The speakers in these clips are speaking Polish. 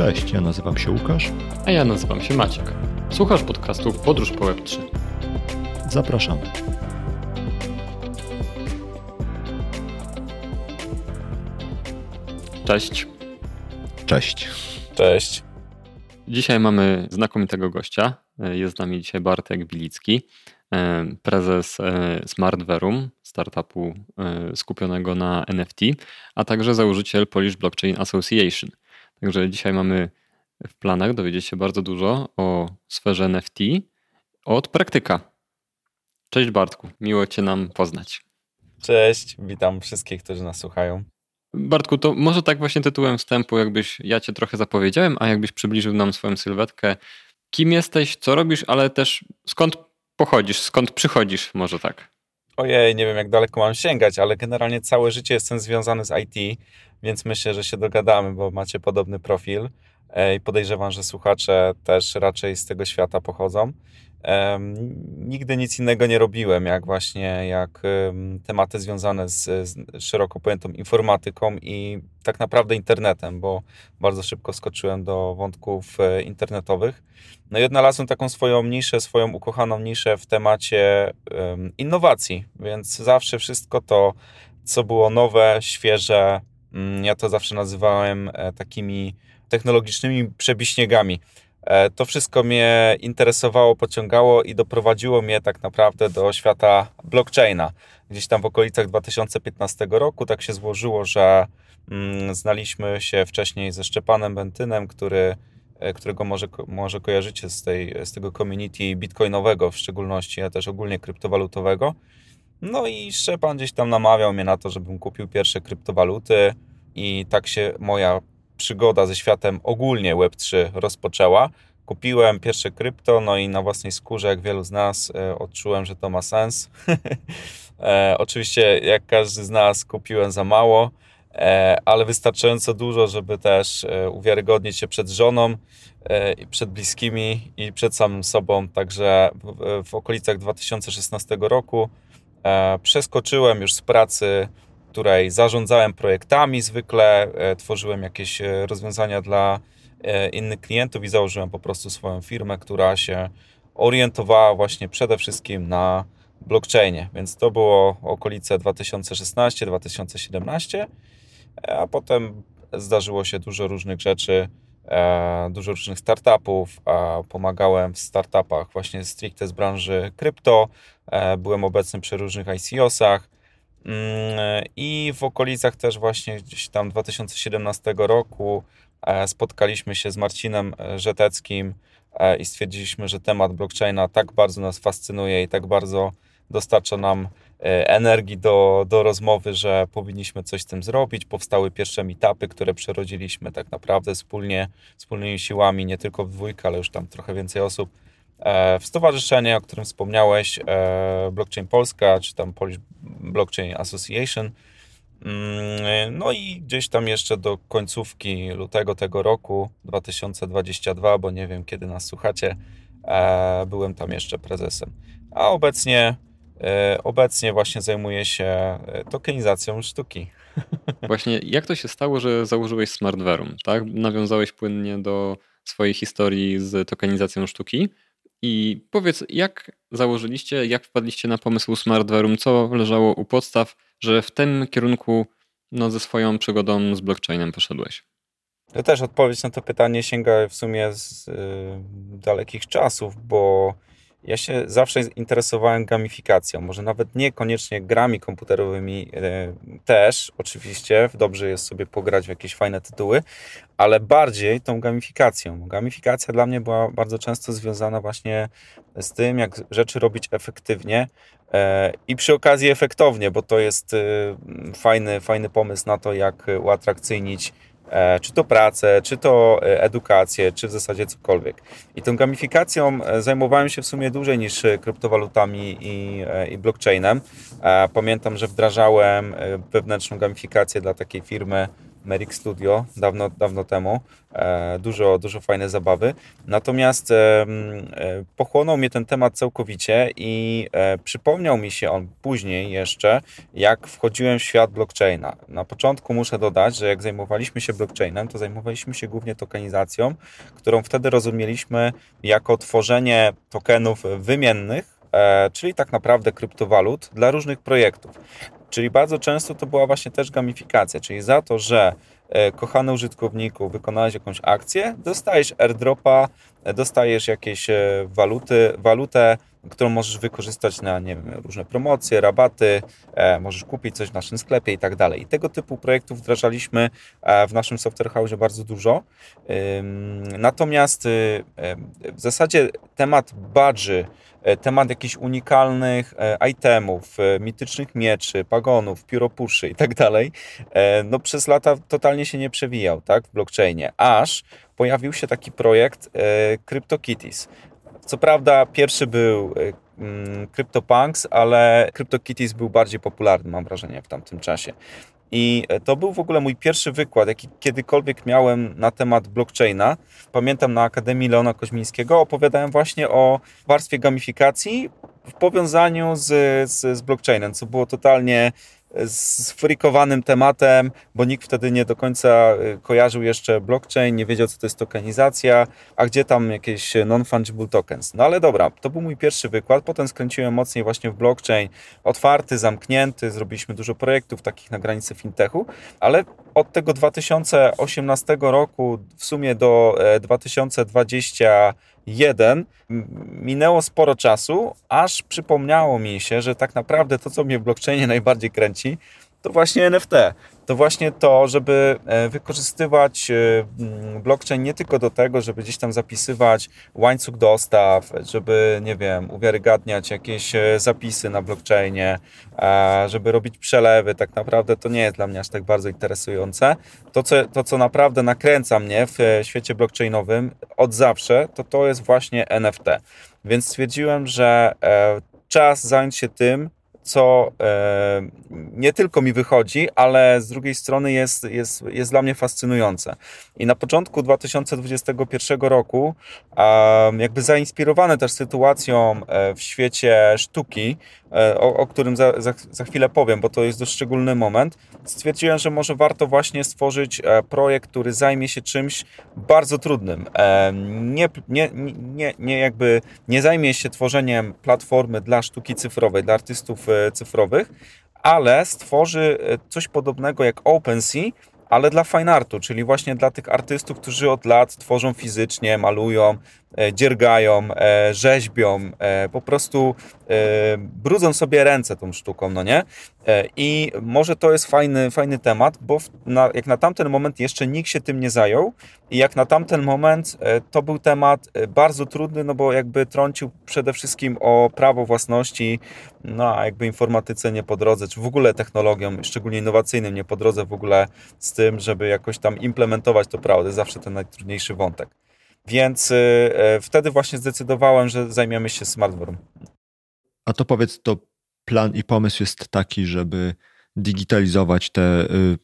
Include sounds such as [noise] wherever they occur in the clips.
Cześć, ja nazywam się Łukasz. A ja nazywam się Maciek. Słuchasz podcastu Podróż po Web3. Zapraszamy. Cześć. Cześć. Cześć. Dzisiaj mamy znakomitego gościa. Jest z nami dzisiaj Bartek Bilicki, e, prezes e, Smartverum, startupu e, skupionego na NFT, a także założyciel Polish Blockchain Association. Także dzisiaj mamy w planach dowiedzieć się bardzo dużo o sferze NFT od praktyka. Cześć Bartku, miło Cię nam poznać. Cześć, witam wszystkich, którzy nas słuchają. Bartku, to może tak właśnie tytułem wstępu, jakbyś ja Cię trochę zapowiedziałem, a jakbyś przybliżył nam swoją sylwetkę. Kim jesteś, co robisz, ale też skąd pochodzisz, skąd przychodzisz, może tak? Ojej, nie wiem jak daleko mam sięgać, ale generalnie całe życie jestem związany z IT, więc myślę, że się dogadamy, bo macie podobny profil i podejrzewam, że słuchacze też raczej z tego świata pochodzą. Nigdy nic innego nie robiłem, jak właśnie jak tematy związane z, z szeroko pojętą informatyką i tak naprawdę internetem, bo bardzo szybko skoczyłem do wątków e, internetowych. No i odnalazłem taką swoją niszę, swoją ukochaną niszę w temacie innowacji, więc zawsze wszystko to, co było nowe, świeże, mm, ja to zawsze nazywałem e, takimi technologicznymi przebiśniegami. E, to wszystko mnie interesowało, pociągało i doprowadziło mnie tak naprawdę do świata blockchaina. Gdzieś tam w okolicach 2015 roku tak się złożyło, że mm, znaliśmy się wcześniej ze Szczepanem Bentynem, który, e, którego może, może kojarzycie z, tej, z tego community bitcoinowego w szczególności, ale też ogólnie kryptowalutowego. No i Szczepan gdzieś tam namawiał mnie na to, żebym kupił pierwsze kryptowaluty i tak się moja przygoda ze światem ogólnie Web3 rozpoczęła. Kupiłem pierwsze krypto, no i na własnej skórze, jak wielu z nas, e, odczułem, że to ma sens. [laughs] e, oczywiście, jak każdy z nas, kupiłem za mało, e, ale wystarczająco dużo, żeby też e, uwiarygodnić się przed żoną, e, przed bliskimi i przed samym sobą. Także w, w okolicach 2016 roku e, przeskoczyłem już z pracy której zarządzałem projektami zwykle, e, tworzyłem jakieś e, rozwiązania dla e, innych klientów i założyłem po prostu swoją firmę, która się orientowała właśnie przede wszystkim na blockchainie. Więc to było okolice 2016-2017, a potem zdarzyło się dużo różnych rzeczy, dużo różnych startupów. Pomagałem w startupach właśnie stricte z branży krypto. Byłem obecny przy różnych ICO-sach I w okolicach też właśnie gdzieś tam 2017 roku e, spotkaliśmy się z Marcinem e, Żeteckim e, i stwierdziliśmy, że temat blockchaina tak bardzo nas fascynuje i tak bardzo dostarcza nam energii do, do rozmowy, że powinniśmy coś z tym zrobić. Powstały pierwsze meetupy, które przerodziliśmy tak naprawdę wspólnie, wspólnymi siłami, nie tylko w dwójkę, ale już tam trochę więcej osób w stowarzyszenie, o którym wspomniałeś, Blockchain Polska, czy tam Polish Blockchain Association. Mm, no i gdzieś tam jeszcze do końcówki lutego tego roku 2022, bo nie wiem kiedy nas słuchacie, e, byłem tam jeszcze prezesem. A obecnie, obecnie właśnie zajmuję się tokenizacją sztuki. [laughs] Właśnie jak to się stało, że założyłeś Smartverum, tak? Nawiązałeś płynnie do swojej historii z tokenizacją sztuki. I powiedz, jak założyliście, jak wpadliście na pomysł Smartverum, co leżało u podstaw, że w tym kierunku no, ze swoją przygodą z blockchainem poszedłeś? To też odpowiedź na to pytanie sięga w sumie z y, dalekich czasów, bo ja się zawsze interesowałem gamifikacją, może nawet niekoniecznie grami komputerowymi e, też, oczywiście, dobrze jest sobie pograć w jakieś fajne tytuły, ale bardziej tą gamifikacją. Gamifikacja dla mnie była bardzo często związana właśnie z tym, jak rzeczy robić efektywnie e, i przy okazji efektownie, bo to jest e, fajny, fajny pomysł na to, jak uatrakcyjnić czy to pracę, czy to e, edukację, czy w zasadzie cokolwiek. I tą gamifikacją e, zajmowałem się w sumie dłużej niż kryptowalutami i, i blockchainem. Pamiętam, że wdrażałem wewnętrzną gamifikację dla takiej firmy Merrick Studio dawno, dawno temu. E, dużo, dużo fajne zabawy. Natomiast e, pochłonął mnie ten temat całkowicie i e, przypomniał mi się on później jeszcze, jak wchodziłem w świat blockchaina. Na początku muszę dodać, że jak zajmowaliśmy się blockchainem, to zajmowaliśmy się głównie tokenizacją, którą wtedy rozumieliśmy jako tworzenie tokenów wymiennych, czyli tak naprawdę kryptowalut dla różnych projektów. Czyli bardzo często to była właśnie też gamifikacja, czyli za to, że e, kochany użytkowniku wykonałeś jakąś akcję, dostajesz airdropa, dostajesz jakieś e, waluty, walutę, którą możesz wykorzystać na nie wiem, różne promocje, rabaty, e, możesz kupić coś w naszym sklepie i tak dalej. I tego typu projektów wdrażaliśmy e, w naszym software house bardzo dużo. Natomiast y, em, w zasadzie temat badży, e, temat jakichś unikalnych e, itemów, mitycznych mieczy, pagonów, pióropuszy i tak dalej, no przez lata totalnie się nie przewijał, tak, w blockchainie, aż pojawił się taki projekt CryptoKitties. Co prawda pierwszy był e, mm, CryptoPunks, ale CryptoKitties był bardziej popularny, mam wrażenie, w tamtym czasie. I e, to był w ogóle mój pierwszy wykład, jaki kiedykolwiek miałem na temat blockchaina. Pamiętam na Akademii Leona Koźmińskiego opowiadałem właśnie o warstwie gamifikacji w powiązaniu z, z, z blockchainem, co było totalnie sfrikowanym tematem, bo nikt wtedy nie do końca e, kojarzył jeszcze blockchain, nie wiedział, co to jest tokenizacja, a gdzie tam jakieś e, non-fungible tokens. No ale dobra, to był mój pierwszy wykład, potem skręciłem mocniej właśnie w blockchain, otwarty, zamknięty, zrobiliśmy dużo projektów takich na granicy fintechu, ale od tego 2018 roku w sumie do e, 2020 jeden. Minęło sporo czasu, aż przypomniało mi się, że tak naprawdę to, co mnie w blockchainie najbardziej kręci, to właśnie NFT. To właśnie to, żeby e, wykorzystywać e, blockchain nie tylko do tego, żeby gdzieś tam zapisywać łańcuch dostaw, żeby, nie wiem, uwiarygadniać jakieś e, zapisy na blockchainie, żeby robić przelewy. Tak naprawdę to nie jest dla mnie aż tak bardzo interesujące. To, co, to, co naprawdę nakręca mnie w świecie blockchainowym od zawsze, to to jest właśnie NFT. Więc stwierdziłem, że czas zająć się tym, co e, nie tylko mi wychodzi, ale z drugiej strony jest, jest, jest dla mnie fascynujące. I na początku 2021 roku, jakby zainspirowany też sytuacją e, w świecie sztuki, e, o, o którym za, za, za chwilę powiem, bo to jest dość szczególny moment, stwierdziłem, że może warto właśnie stworzyć projekt, który zajmie się czymś bardzo trudnym. Nie, nie, nie, nie jakby nie zajmie się tworzeniem platformy dla sztuki cyfrowej, dla artystów cyfrowych, ale stworzy e, coś podobnego jak OpenSea, ale dla fine artu, czyli właśnie dla tych artystów, którzy od lat tworzą fizycznie, malują, e, dziergają, e, rzeźbią, e, po prostu e, brudzą sobie ręce tą sztuką, no nie? E, I może to jest fajny, fajny temat, bo na, jak na tamten moment jeszcze nikt się tym nie zajął i jak na tamten moment e, to był temat e, bardzo trudny, no bo jakby trącił przede wszystkim o prawo własności, no a jakby informatyce nie po drodze, czy w ogóle technologiom, szczególnie innowacyjnym nie po drodze w ogóle z tym, żeby jakoś tam implementować to prawo. To jest zawsze ten najtrudniejszy wątek. Więc y, e, wtedy właśnie zdecydowałem, że zajmiemy się smartware'em. A to powiedz, to plan i pomysł jest taki, żeby digitalizować te y,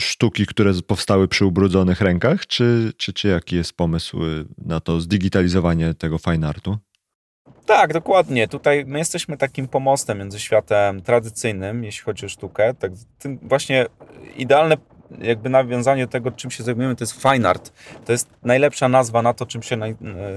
sztuki, które powstały przy ubrudzonych rękach, czy, czy, czy jaki jest pomysł y, na to zdigitalizowanie tego fine artu? Tak, dokładnie. Tutaj my jesteśmy takim pomostem między światem tradycyjnym, jeśli chodzi o sztukę. Tak, właśnie idealne jakby nawiązanie tego, czym się zajmujemy, to jest fine art. To jest najlepsza nazwa na to, czym się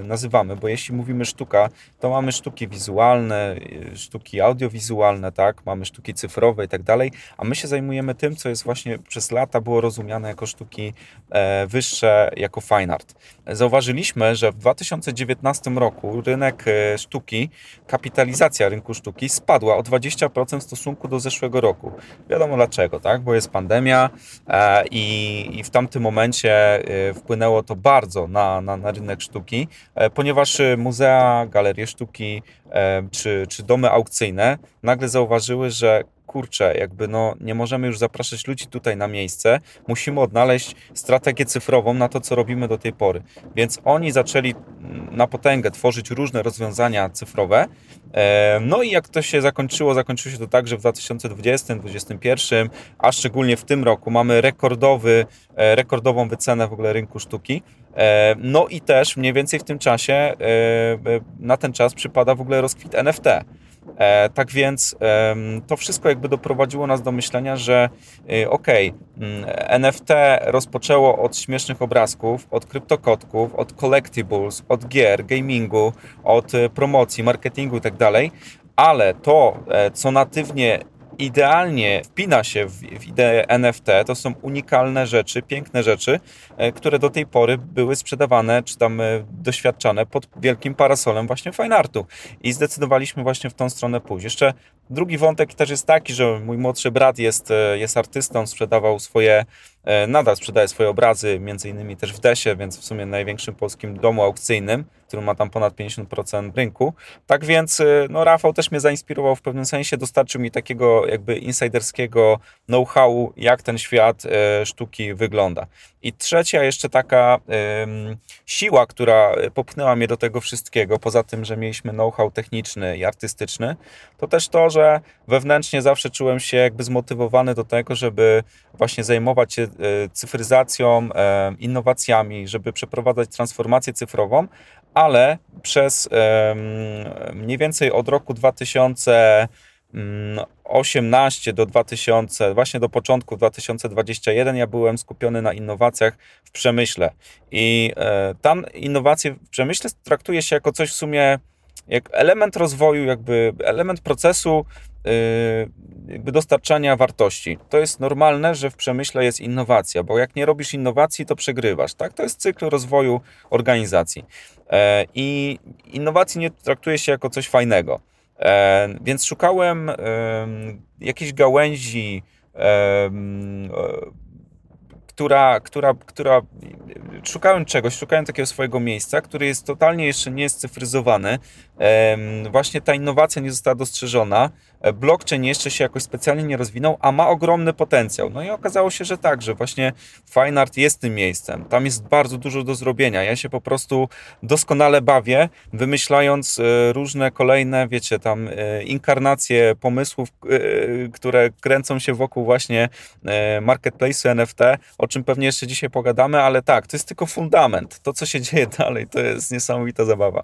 nazywamy, bo jeśli mówimy sztuka, to mamy sztuki wizualne, e, sztuki audiowizualne, tak, mamy sztuki cyfrowe i tak dalej, a my się zajmujemy tym, co jest właśnie przez lata było rozumiane jako sztuki e, wyższe, jako fine art. Zauważyliśmy, że w 2019 roku rynek e, sztuki, kapitalizacja rynku sztuki spadła o 20% w stosunku do zeszłego roku. Wiadomo dlaczego, tak? Bo jest pandemia e, i, i w tamtym momencie e, wpłynęło to bardzo na, na, na rynek sztuki, e, ponieważ e, muzea, galerie sztuki e, czy, czy domy aukcyjne nagle zauważyły, że kurczę, jakby no nie możemy już zapraszać ludzi tutaj na miejsce, musimy odnaleźć strategię cyfrową na to, co robimy do tej pory. Więc oni zaczęli na potęgę tworzyć różne rozwiązania cyfrowe. E, no i jak to się zakończyło, zakończyło się to tak, że w 2020, 2021, a szczególnie w tym roku mamy rekordowy, e, rekordową wycenę w ogóle rynku sztuki. E, no i też mniej więcej w tym czasie, na ten czas przypada w ogóle rozkwit NFT. E, tak więc to wszystko jakby doprowadziło nas do myślenia, że y, okej, okay, mm, NFT rozpoczęło od śmiesznych obrazków, od kryptokotków, od collectibles, od gier, gamingu, od y, promocji, marketingu itd., tak ale to, e, co natywnie idealnie wpina się w, w ideę NFT. To są unikalne rzeczy, piękne rzeczy, e, które do tej pory były sprzedawane czy tam e, doświadczane pod wielkim parasolem właśnie fine artu. I zdecydowaliśmy właśnie w tą stronę pójść. Jeszcze drugi wątek też jest taki, że mój młodszy brat jest, e, jest artystą, sprzedawał swoje nadal sprzedaje swoje obrazy, między innymi też w Desie, więc w sumie największym polskim domu aukcyjnym, który ma tam ponad 50% rynku. Tak więc e, no, Rafał też mnie zainspirował w pewnym sensie, dostarczył mi takiego jakby insiderskiego know-how, jak ten świat e, sztuki wygląda. I trzecia jeszcze taka siła, która popchnęła mnie do tego wszystkiego, poza tym, że mieliśmy know-how techniczny i artystyczny, to też to, że wewnętrznie zawsze czułem się jakby zmotywowany do tego, żeby właśnie zajmować się cyfryzacją, innowacjami, żeby przeprowadzać transformację cyfrową, ale przez mniej więcej od roku 2018 do 2000, właśnie do początku 2021 ja byłem skupiony na innowacjach w przemyśle. I e, tam innowacje w przemyśle traktuje się jako coś w sumie jak element rozwoju, jakby element procesu jakby dostarczania wartości. To jest normalne, że w przemyśle jest innowacja, bo jak nie robisz innowacji, to przegrywasz. Tak? To jest cykl rozwoju organizacji. E, I innowacji nie traktuje się jako coś fajnego. E, więc szukałem jakiejś gałęzi która, która, która szukałem czegoś, szukałem takiego swojego miejsca, który jest totalnie jeszcze nie jest cyfryzowany. Właśnie ta innowacja nie została dostrzeżona. E, blockchain jeszcze się jakoś specjalnie nie rozwinął, a ma ogromny potencjał. No i okazało się, że tak, że właśnie fine art jest tym miejscem. Tam jest bardzo dużo do zrobienia. Ja się po prostu doskonale bawię, wymyślając e, różne kolejne, wiecie, tam e, inkarnacje pomysłów, które kręcą się wokół właśnie marketplace'u NFT, o czym pewnie jeszcze dzisiaj pogadamy, ale tak, to jest tylko fundament. To, co się dzieje dalej, to jest niesamowita zabawa.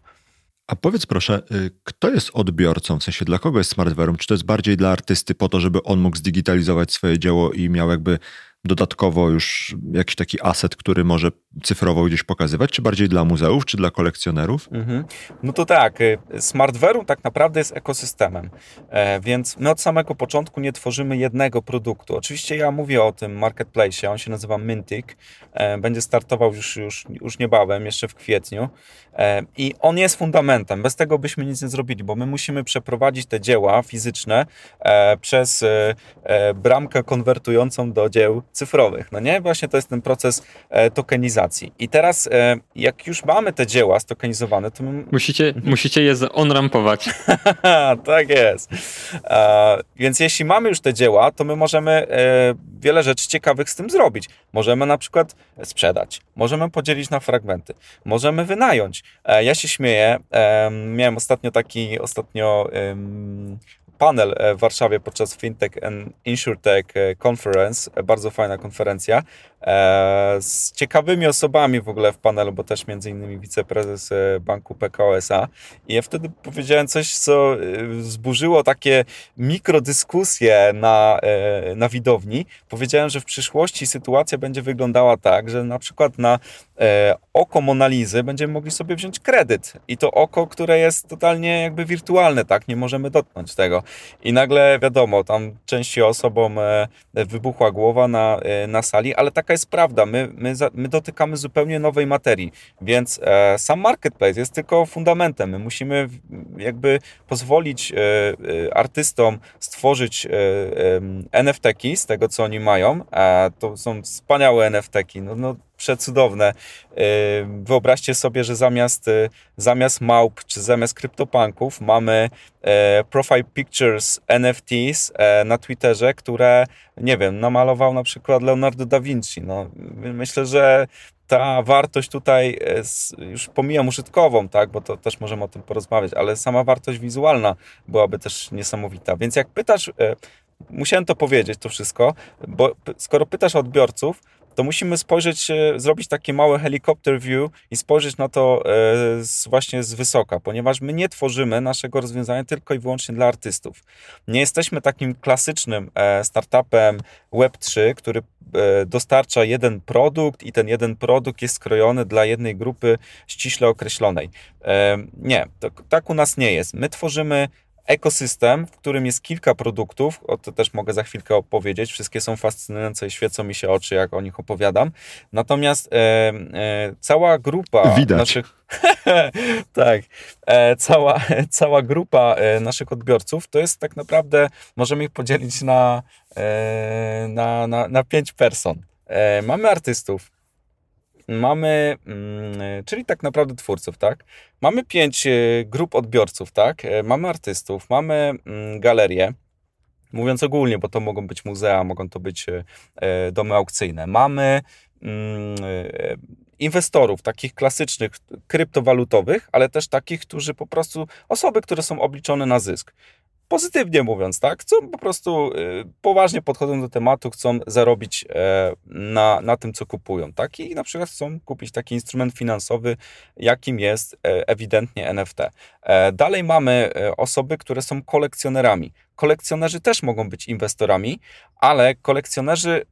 A powiedz proszę, y, kto jest odbiorcą? W sensie dla kogo jest Smartverum? Czy to jest bardziej dla artysty po to, żeby on mógł zdigitalizować swoje dzieło i miał jakby dodatkowo już jakiś taki aset, który może cyfrowo gdzieś pokazywać, czy bardziej dla muzeów, czy dla kolekcjonerów? Mhm. No to tak, y, Smartverum tak naprawdę jest ekosystemem, e, więc my od samego początku nie tworzymy jednego produktu. Oczywiście ja mówię o tym marketplace, on się nazywa Mintic, e, będzie startował już, już, już niebawem, jeszcze w kwietniu e, i on jest fundamentem, bez tego byśmy nic nie zrobili, bo my musimy przeprowadzić te dzieła fizyczne przez bramkę konwertującą do dzieł cyfrowych. No nie? Właśnie to jest ten proces e, tokenizacji. I teraz, e, jak już mamy te dzieła stokenizowane, to my... Musicie, musicie je onrampować. [laughs] tak jest. E, więc jeśli mamy już te dzieła, to my możemy wiele rzeczy ciekawych z tym zrobić. Możemy na przykład sprzedać, możemy podzielić na fragmenty, możemy wynająć. Ja się śmieję, miałem ostatnio taki, ostatnio panel e, w Warszawie podczas FinTech and InsurTech e, Conference. E, bardzo fajna konferencja. Z ciekawymi osobami w ogóle w panelu, bo też między innymi wiceprezes banku PKO SA. I ja wtedy powiedziałem coś, co zburzyło takie mikrodyskusje na, na widowni. Powiedziałem, że w przyszłości sytuacja będzie wyglądała tak, że na przykład na oko Monalizy będziemy mogli sobie wziąć kredyt. I to oko, które jest totalnie jakby wirtualne, tak? Nie możemy dotknąć tego. I nagle wiadomo, tam części osobom e, wybuchła głowa na, e, na sali, ale taka jest prawda. My, my, my dotykamy zupełnie nowej materii, więc e, sam marketplace jest tylko fundamentem. My musimy jakby pozwolić artystom stworzyć NFT-ki z tego, co oni mają. To są wspaniałe NFT-ki. No, no, przecudowne. Wyobraźcie sobie, że zamiast, zamiast małp czy zamiast kryptopunków mamy profile pictures NFTs na Twitterze, które, nie wiem, namalował na przykład Leonardo da Vinci. No, myślę, że ta wartość tutaj, już pomijam użytkową, tak, bo to też możemy o tym porozmawiać, ale sama wartość wizualna byłaby też niesamowita. Więc jak pytasz, musiałem to powiedzieć, to wszystko, bo skoro pytasz odbiorców, to musimy spojrzeć, e, zrobić takie małe helicopter view i spojrzeć na to e, z, właśnie z wysoka, ponieważ my nie tworzymy naszego rozwiązania tylko i wyłącznie dla artystów. Nie jesteśmy takim klasycznym e, startupem Web3, który dostarcza jeden produkt i ten jeden produkt jest skrojony dla jednej grupy ściśle określonej. Nie, to, tak u nas nie jest. My tworzymy ekosystem, w którym jest kilka produktów, o to też mogę za chwilkę opowiedzieć, wszystkie są fascynujące i świecą mi się oczy, jak o nich opowiadam. Natomiast e, e, cała grupa Widać. naszych... [laughs] tak, e, cała, [laughs] cała grupa e, naszych odbiorców to jest tak naprawdę, możemy ich podzielić na, e, na, na, na pięć person. E, mamy artystów, mamy, mm, czyli tak naprawdę twórców, tak? Mamy pięć e, grup odbiorców, tak? E, mamy artystów, mamy mm, galerię, mówiąc ogólnie, bo to mogą być muzea, mogą to być e, domy aukcyjne. Mamy mm, inwestorów, takich klasycznych, kryptowalutowych, ale też takich, którzy po prostu, osoby, które są obliczone na zysk pozytywnie mówiąc, tak, chcą po prostu y, poważnie podchodzą do tematu, chcą zarobić e, na, na tym, co kupują, tak, i na przykład chcą kupić taki instrument finansowy, jakim jest e, ewidentnie NFT. E, dalej mamy osoby, które są kolekcjonerami. Kolekcjonerzy też mogą być inwestorami, ale kolekcjonerzy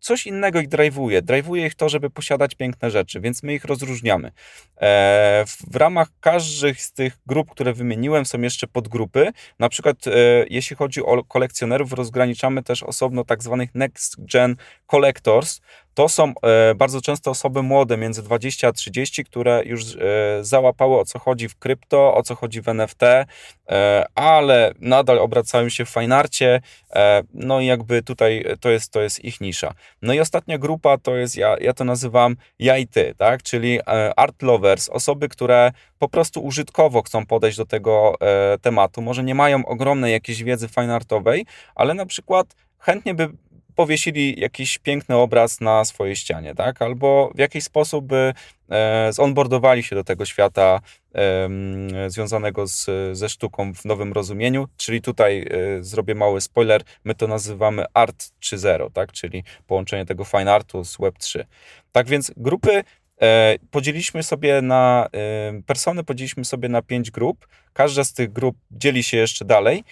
coś innego ich drive'uje. Drive'uje ich to, żeby posiadać piękne rzeczy, więc my ich rozróżniamy. E, w ramach każdych z tych grup, które wymieniłem, są jeszcze podgrupy. Na przykład, e, jeśli chodzi o kolekcjonerów, rozgraniczamy też osobno tak zwanych next gen collectors, to są e, bardzo często osoby młode, między 20 a 30, które już e, załapały o co chodzi w krypto, o co chodzi w NFT, e, ale nadal obracają się w fajnarcie, no i jakby tutaj to jest, to jest ich nisza. No i ostatnia grupa to jest, ja, ja to nazywam ja i ty, tak? czyli art lovers, osoby, które po prostu użytkowo chcą podejść do tego tematu, może nie mają ogromnej jakiejś wiedzy fajnartowej, ale na przykład chętnie by powiesili jakiś piękny obraz na swojej ścianie, tak? Albo w jakiś sposób by e, zonboardowali się do tego świata związanego z, ze sztuką w nowym rozumieniu, czyli tutaj e, zrobię mały spoiler, my to nazywamy Art 3.0, tak? Czyli połączenie tego fine artu z Web3. Tak więc grupy e, podzieliliśmy sobie na persony, podzieliliśmy sobie na pięć grup. Każda z tych grup dzieli się jeszcze dalej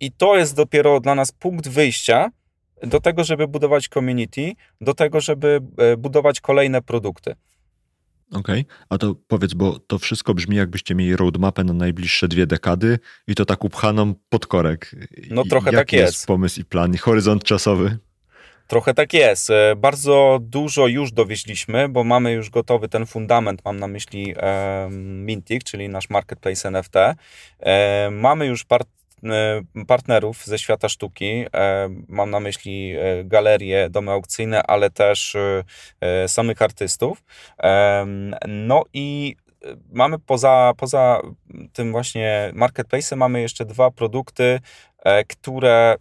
i to jest dopiero dla nas punkt wyjścia, do tego, żeby budować community, do tego, żeby e, budować kolejne produkty. Okej, okay. a to powiedz, bo to wszystko brzmi jakbyście mieli roadmapę na najbliższe dwie dekady i to tak upchaną pod korek. No trochę Jaki tak jest. jest pomysł i plan, i horyzont czasowy? Trochę tak jest. E, bardzo dużo już dowieźliśmy, bo mamy już gotowy ten fundament, mam na myśli e, Mintic, czyli nasz marketplace NFT. E, mamy już part partnerów ze świata sztuki. E, mam na myśli e, galerie, domy aukcyjne, ale też samych artystów. No i mamy poza, poza tym właśnie marketplace'em mamy jeszcze dwa produkty, które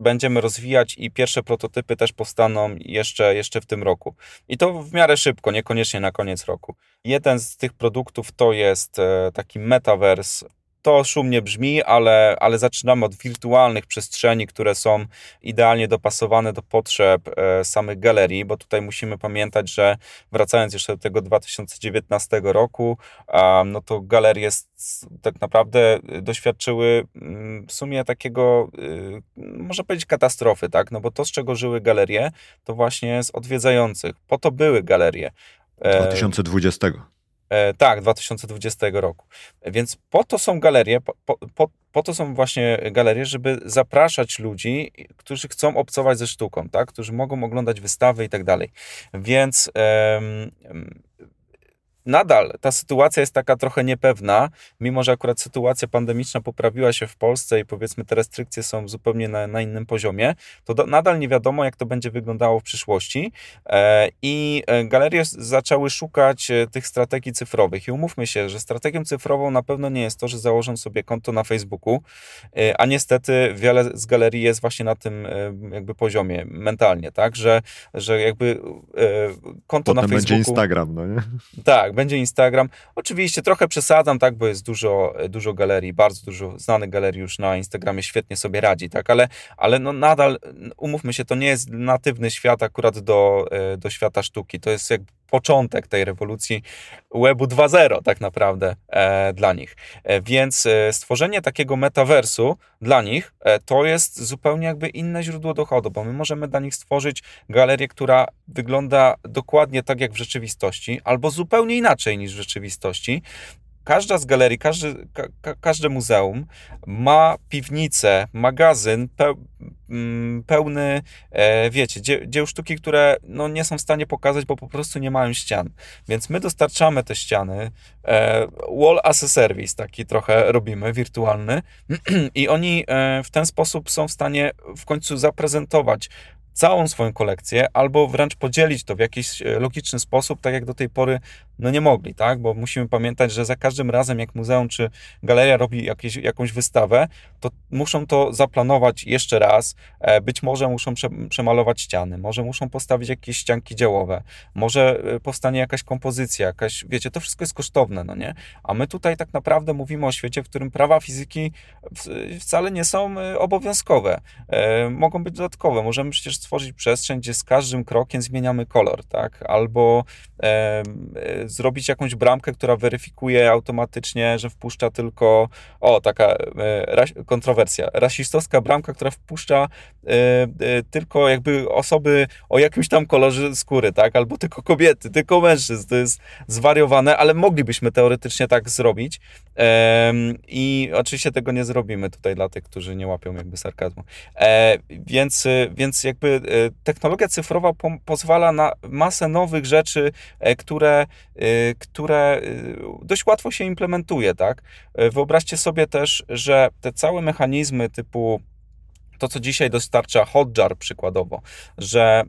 będziemy rozwijać i pierwsze prototypy też powstaną jeszcze, jeszcze w tym roku. I to w miarę szybko, niekoniecznie na koniec roku. Jeden z tych produktów to jest taki metaverse to szumnie brzmi, ale, ale zaczynamy od wirtualnych przestrzeni, które są idealnie dopasowane do potrzeb e, samych galerii, bo tutaj musimy pamiętać, że wracając jeszcze do tego 2019 roku, no to galerie tak naprawdę doświadczyły mm, w sumie takiego, y, można powiedzieć, katastrofy, tak? No bo to, z czego żyły galerie, to właśnie z odwiedzających. Po to były galerie. 2020. E, tak, 2020 roku. Więc po to są galerie, po, po, po, to są właśnie galerie, żeby zapraszać ludzi, którzy chcą obcować ze sztuką, tak? którzy mogą oglądać wystawy i tak dalej. Więc nadal ta sytuacja jest taka trochę niepewna, mimo że akurat sytuacja pandemiczna poprawiła się w Polsce i powiedzmy te restrykcje są zupełnie na, na innym poziomie, to do, nadal nie wiadomo, jak to będzie wyglądało w przyszłości. E, I e, galerie zaczęły szukać e, tych strategii cyfrowych. I umówmy się, że strategią cyfrową na pewno nie jest to, że założą sobie konto na Facebooku, a niestety wiele z galerii jest właśnie na tym jakby poziomie mentalnie, tak, że, że jakby konto Potem na Facebooku. będzie Instagram, no nie? Tak, będzie Instagram. Oczywiście trochę przesadzam, tak, bo jest dużo, dużo galerii, bardzo dużo znanych galerii już na Instagramie świetnie sobie radzi, tak, ale, ale no nadal, umówmy się, to nie jest natywny świat akurat do, e, do świata sztuki. To jest jakby początek tej rewolucji Webu 2.0 tak naprawdę e, dla nich. E, więc e, stworzenie takiego metaversu dla nich e, to jest zupełnie jakby inne źródło dochodu, bo my możemy dla nich stworzyć galerię, która wygląda dokładnie tak jak w rzeczywistości, albo zupełnie inaczej niż w rzeczywistości, każda z galerii, każdy, ka, każde muzeum ma piwnicę, magazyn pe, mm, pełny, e, wiecie, dzie, dzieł sztuki, które no, nie są w stanie pokazać, bo po prostu nie mają ścian. Więc my dostarczamy te ściany, e, wall as a service taki trochę robimy, wirtualny [clears throat] i oni e, w ten sposób są w stanie w końcu zaprezentować całą swoją kolekcję, albo wręcz podzielić to w jakiś e, logiczny sposób, tak jak do tej pory no nie mogli, tak? Bo musimy pamiętać, że za każdym razem, jak muzeum czy galeria robi jakieś, jakąś wystawę, to muszą to zaplanować jeszcze raz. E, być może muszą przemalować ściany, może muszą postawić jakieś ścianki działowe, może e, powstanie jakaś kompozycja, jakaś, wiecie, to wszystko jest kosztowne, no nie? A my tutaj tak naprawdę mówimy o świecie, w którym prawa fizyki wcale nie są obowiązkowe. Mogą być dodatkowe. Możemy przecież stworzyć przestrzeń, gdzie z każdym krokiem zmieniamy kolor, tak? Albo e, zrobić jakąś bramkę, która weryfikuje automatycznie, że wpuszcza tylko, o, taka e, kontrowersja, rasistowska bramka, która wpuszcza e, e, tylko jakby osoby o jakimś tam kolorze skóry, tak? Albo tylko kobiety, tylko mężczyzn. To jest zwariowane, ale moglibyśmy teoretycznie tak zrobić. E, I oczywiście tego nie zrobimy tutaj dla tych, którzy nie łapią jakby sarkazmu. E, więc, więc jakby E, technologia cyfrowa po, pozwala na masę nowych rzeczy, e, które, e, które dość łatwo się implementuje, tak? Wyobraźcie sobie też, że te całe mechanizmy typu to, co dzisiaj dostarcza Hotjar przykładowo, że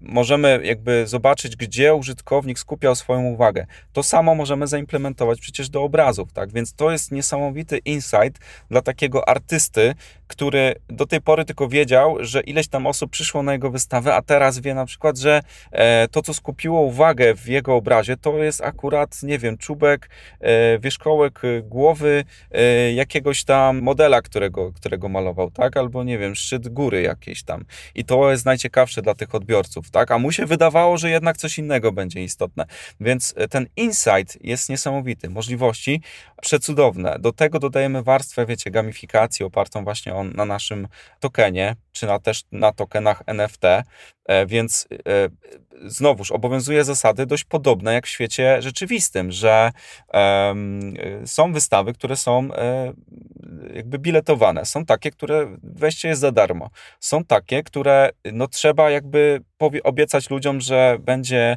możemy jakby zobaczyć, gdzie użytkownik skupiał swoją uwagę. To samo możemy zaimplementować przecież do obrazów, tak? Więc to jest niesamowity insight dla takiego artysty, który do tej pory tylko wiedział, że ileś tam osób przyszło na jego wystawę, a teraz wie na przykład, że e, to, co skupiło uwagę w jego obrazie, to jest akurat, nie wiem, czubek, e, wierzchołek głowy e, jakiegoś tam modela, którego, którego malował, tak? Albo, nie wiem, szczyt góry jakiejś tam. I to jest najciekawsze dla tych odbiorców, tak? A mu się wydawało, że jednak coś innego będzie istotne. Więc ten insight jest niesamowity. Możliwości przecudowne. Do tego dodajemy warstwę, wiecie, gamifikacji opartą właśnie o, na naszym tokenie, czy na, też na tokenach NFT, więc e, znowuż obowiązuje zasady dość podobne jak w świecie rzeczywistym, że są wystawy, które są e, jakby biletowane, są takie, które wejście jest za darmo, są takie, które no trzeba jakby obiecać ludziom, że będzie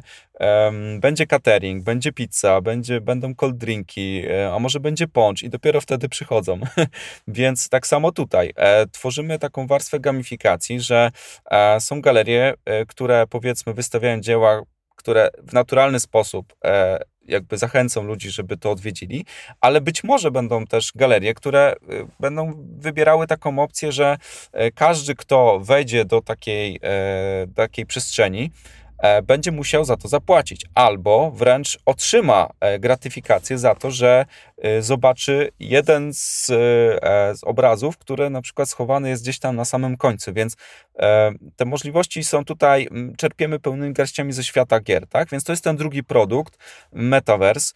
będzie catering, będzie pizza, będzie, będą cold drinki, e, a może będzie poncz i dopiero wtedy przychodzą. [laughs] Więc tak samo tutaj. E, tworzymy taką warstwę gamifikacji, że e, są galerie, e, które powiedzmy wystawiają dzieła, które w naturalny sposób e, jakby zachęcą ludzi, żeby to odwiedzili, ale być może będą też galerie, które e, będą wybierały taką opcję, że każdy, kto wejdzie do takiej, takiej przestrzeni, E, będzie musiał za to zapłacić, albo wręcz otrzyma e, gratyfikację za to, że e, zobaczy jeden z, z obrazów, który na przykład schowany jest gdzieś tam na samym końcu, więc te możliwości są tutaj, czerpiemy pełnymi garściami ze świata gier, tak? Więc to jest ten drugi produkt, Metaverse.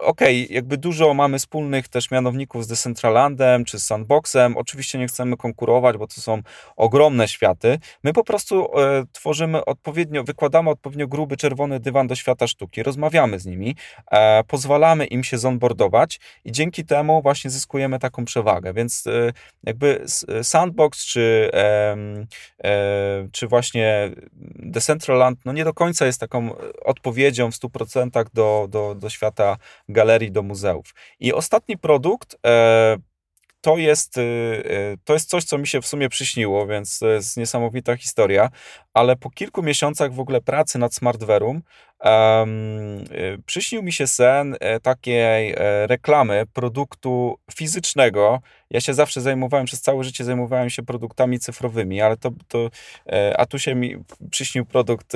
okej, okay, jakby dużo mamy wspólnych też mianowników z Decentralandem czy z Sandboxem. Oczywiście nie chcemy konkurować, bo to są ogromne światy. My po prostu e, tworzymy odpowiednio, wykładamy odpowiednio gruby czerwony dywan do świata sztuki, rozmawiamy z nimi, e, pozwalamy im się zonboardować i dzięki temu właśnie zyskujemy taką przewagę. Więc e, jakby Sandbox czy, e, czy właśnie Decentraland no nie do końca jest taką odpowiedzią w 100% do, do, do świata galerii, do muzeów. I ostatni produkt e, to jest, y, y, to jest coś, co mi się w sumie przyśniło, więc to jest niesamowita historia, ale po kilku miesiącach w ogóle pracy nad Smartverum um, przyśnił mi się sen e, takiej e, reklamy produktu fizycznego. Ja się zawsze zajmowałem, przez całe życie zajmowałem się produktami cyfrowymi, ale to, to a tu się mi przyśnił produkt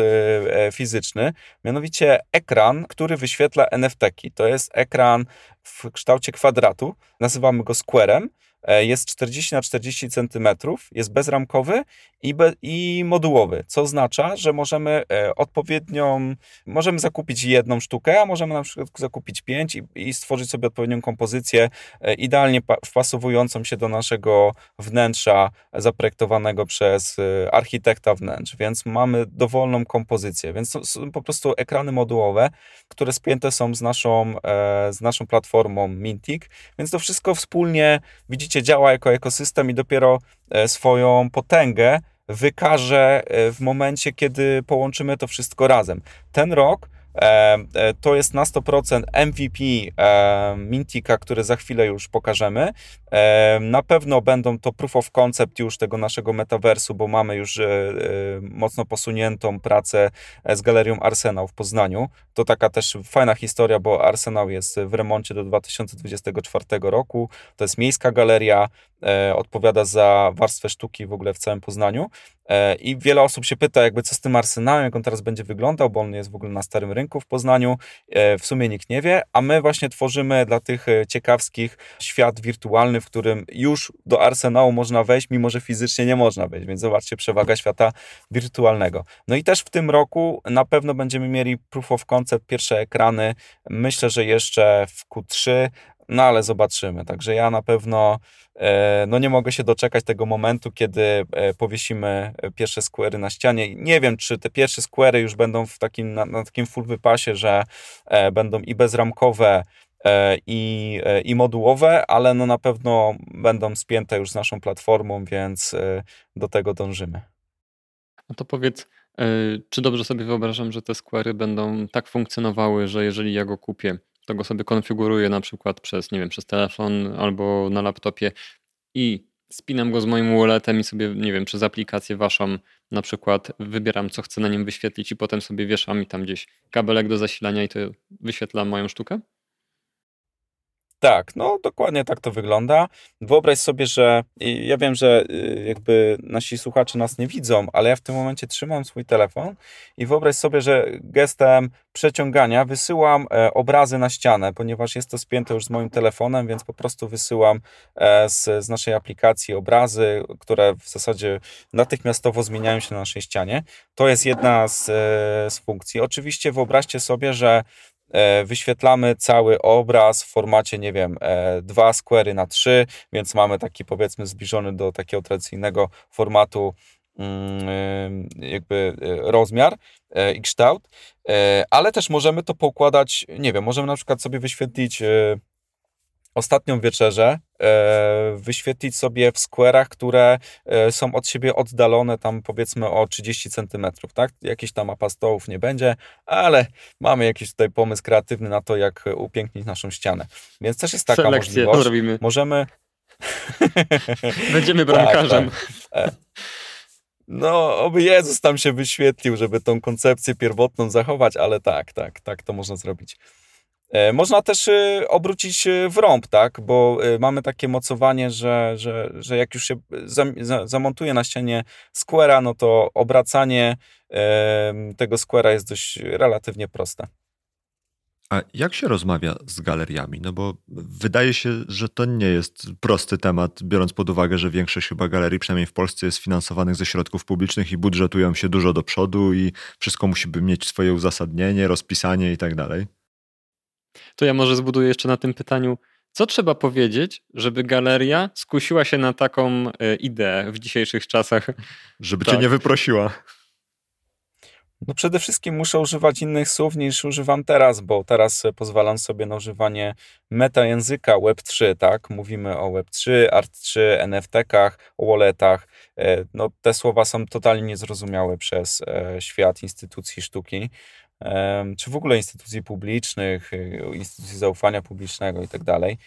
fizyczny, mianowicie ekran, który wyświetla NFT-ki. To jest ekran w kształcie kwadratu, nazywamy go squarem, jest 40 na 40 cm, jest bezramkowy i, be, i modułowy, co oznacza, że możemy e, odpowiednią, możemy zakupić jedną sztukę, a możemy na przykład zakupić pięć i, i stworzyć sobie odpowiednią kompozycję, e, idealnie wpasowującą się do naszego wnętrza zaprojektowanego przez architekta wnętrz, więc mamy dowolną kompozycję, więc to są po prostu ekrany modułowe, które spięte są z naszą, z naszą platformą Mintic, więc to wszystko wspólnie, widzicie, działa jako ekosystem i dopiero e, swoją potęgę wykaże e, w momencie, kiedy połączymy to wszystko razem. Ten rok to jest na 100% MVP e, Mintika, który za chwilę już pokażemy. Na pewno będą to proof of concept już tego naszego metaversu, bo mamy już mocno posuniętą pracę z galerią Arsenał w Poznaniu. To taka też fajna historia, bo Arsenał jest w remoncie do 2024 roku. To jest miejska galeria, odpowiada za warstwę sztuki w ogóle w całym Poznaniu. I wiele osób się pyta, jakby co z tym Arsenałem, jak on teraz będzie wyglądał, bo on jest w ogóle na starym rynku rynku w Poznaniu. E, w sumie nikt nie wie, a my właśnie tworzymy dla tych e, ciekawskich świat wirtualny, w którym już do arsenału można wejść, mimo że fizycznie nie można wejść. Więc zobaczcie, przewaga świata wirtualnego. No i też w tym roku na pewno będziemy mieli proof of concept, pierwsze ekrany. Myślę, że jeszcze w Q3 no ale zobaczymy. Także ja na pewno e, no nie mogę się doczekać tego momentu, kiedy e, powiesimy pierwsze skwery na ścianie. Nie wiem, czy te pierwsze skwery już będą w takim, na, na takim full wypasie, że e, będą i bezramkowe, i, i modułowe, ale no na pewno będą spięte już z naszą platformą, więc do tego dążymy. No to powiedz, czy dobrze sobie wyobrażam, że te skwery będą tak funkcjonowały, że jeżeli ja go kupię, to go sobie konfiguruję na przykład przez, nie wiem, przez telefon albo na laptopie i spinam go z moim walletem i sobie, nie wiem, przez aplikację waszą na przykład wybieram, co chcę na nim wyświetlić i potem sobie wieszam mi tam gdzieś kabelek do zasilania i to wyświetla moją sztukę? Tak, no dokładnie tak to wygląda. Wyobraź sobie, że ja wiem, że y, jakby nasi słuchacze nas nie widzą, ale ja w tym momencie trzymam swój telefon i wyobraź sobie, że gestem przeciągania wysyłam e, obrazy na ścianę, ponieważ jest to spięte już z moim telefonem, więc po prostu wysyłam e, z, z naszej aplikacji obrazy, które w zasadzie natychmiastowo zmieniają się na naszej ścianie. To jest jedna z, e, z funkcji. Oczywiście wyobraźcie sobie, że wyświetlamy cały obraz w formacie, nie wiem, e, dwa square'y na trzy, więc mamy taki powiedzmy zbliżony do takiego tradycyjnego formatu mm, jakby e, rozmiar i kształt, ale też możemy to poukładać, nie wiem, możemy na przykład sobie wyświetlić ostatnią wieczerzę e, wyświetlić sobie w square'ach, które e, są od siebie oddalone tam powiedzmy o 30 centymetrów, tak? Jakiś tam mapa stołów nie będzie, ale mamy jakiś tutaj pomysł kreatywny na to, jak upięknić naszą ścianę. Więc też jest taka Selekcję możliwość. Robimy. Możemy... [laughs] Będziemy bramkarzem. Tak, tak. No, oby Jezus tam się wyświetlił, żeby tą koncepcję pierwotną zachować, ale tak, tak, tak to można zrobić. E, można też y, obrócić y, w rąb, tak? Bo mamy takie mocowanie, że, że, że jak już się zamontuje na ścianie square'a, no to obracanie tego square'a jest dość relatywnie proste. A jak się rozmawia z galeriami? No bo wydaje się, że to nie jest prosty temat, biorąc pod uwagę, że większość chyba galerii, przynajmniej w Polsce, jest finansowanych ze środków publicznych i budżetują się dużo do przodu i wszystko musi mieć swoje uzasadnienie, rozpisanie i tak dalej. To ja może zbuduję jeszcze na tym pytaniu, co trzeba powiedzieć, żeby galeria skusiła się na taką e, ideę w dzisiejszych czasach? Żeby tak. cię nie wyprosiła. No przede wszystkim muszę używać innych słów niż używam teraz, bo teraz pozwalam sobie na używanie metajęzyka Web3, tak? Mówimy o Web3, Art3, NFT-kach, o walletach. E, no, te słowa są totalnie niezrozumiałe przez e, świat instytucji sztuki czy w ogóle instytucji publicznych, y, instytucji zaufania publicznego i tak dalej.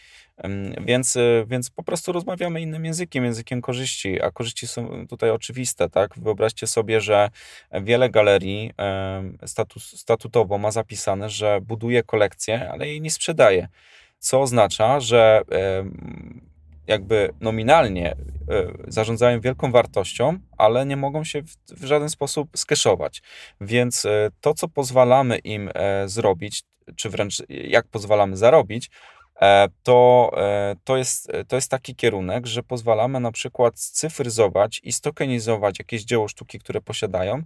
Więc, y, więc po prostu rozmawiamy innym językiem, językiem korzyści, a korzyści są tutaj oczywiste, tak? Wyobraźcie sobie, że wiele galerii status, statutowo ma zapisane, że buduje kolekcję, ale jej nie sprzedaje. Co oznacza, że jakby nominalnie e, zarządzają wielką wartością, ale nie mogą się w, żaden sposób skeszować. Więc e, to, co pozwalamy im e, zrobić, czy wręcz jak pozwalamy zarobić, to, to, jest, to jest taki kierunek, że pozwalamy na przykład scyfryzować i stokenizować jakieś dzieło sztuki, które posiadają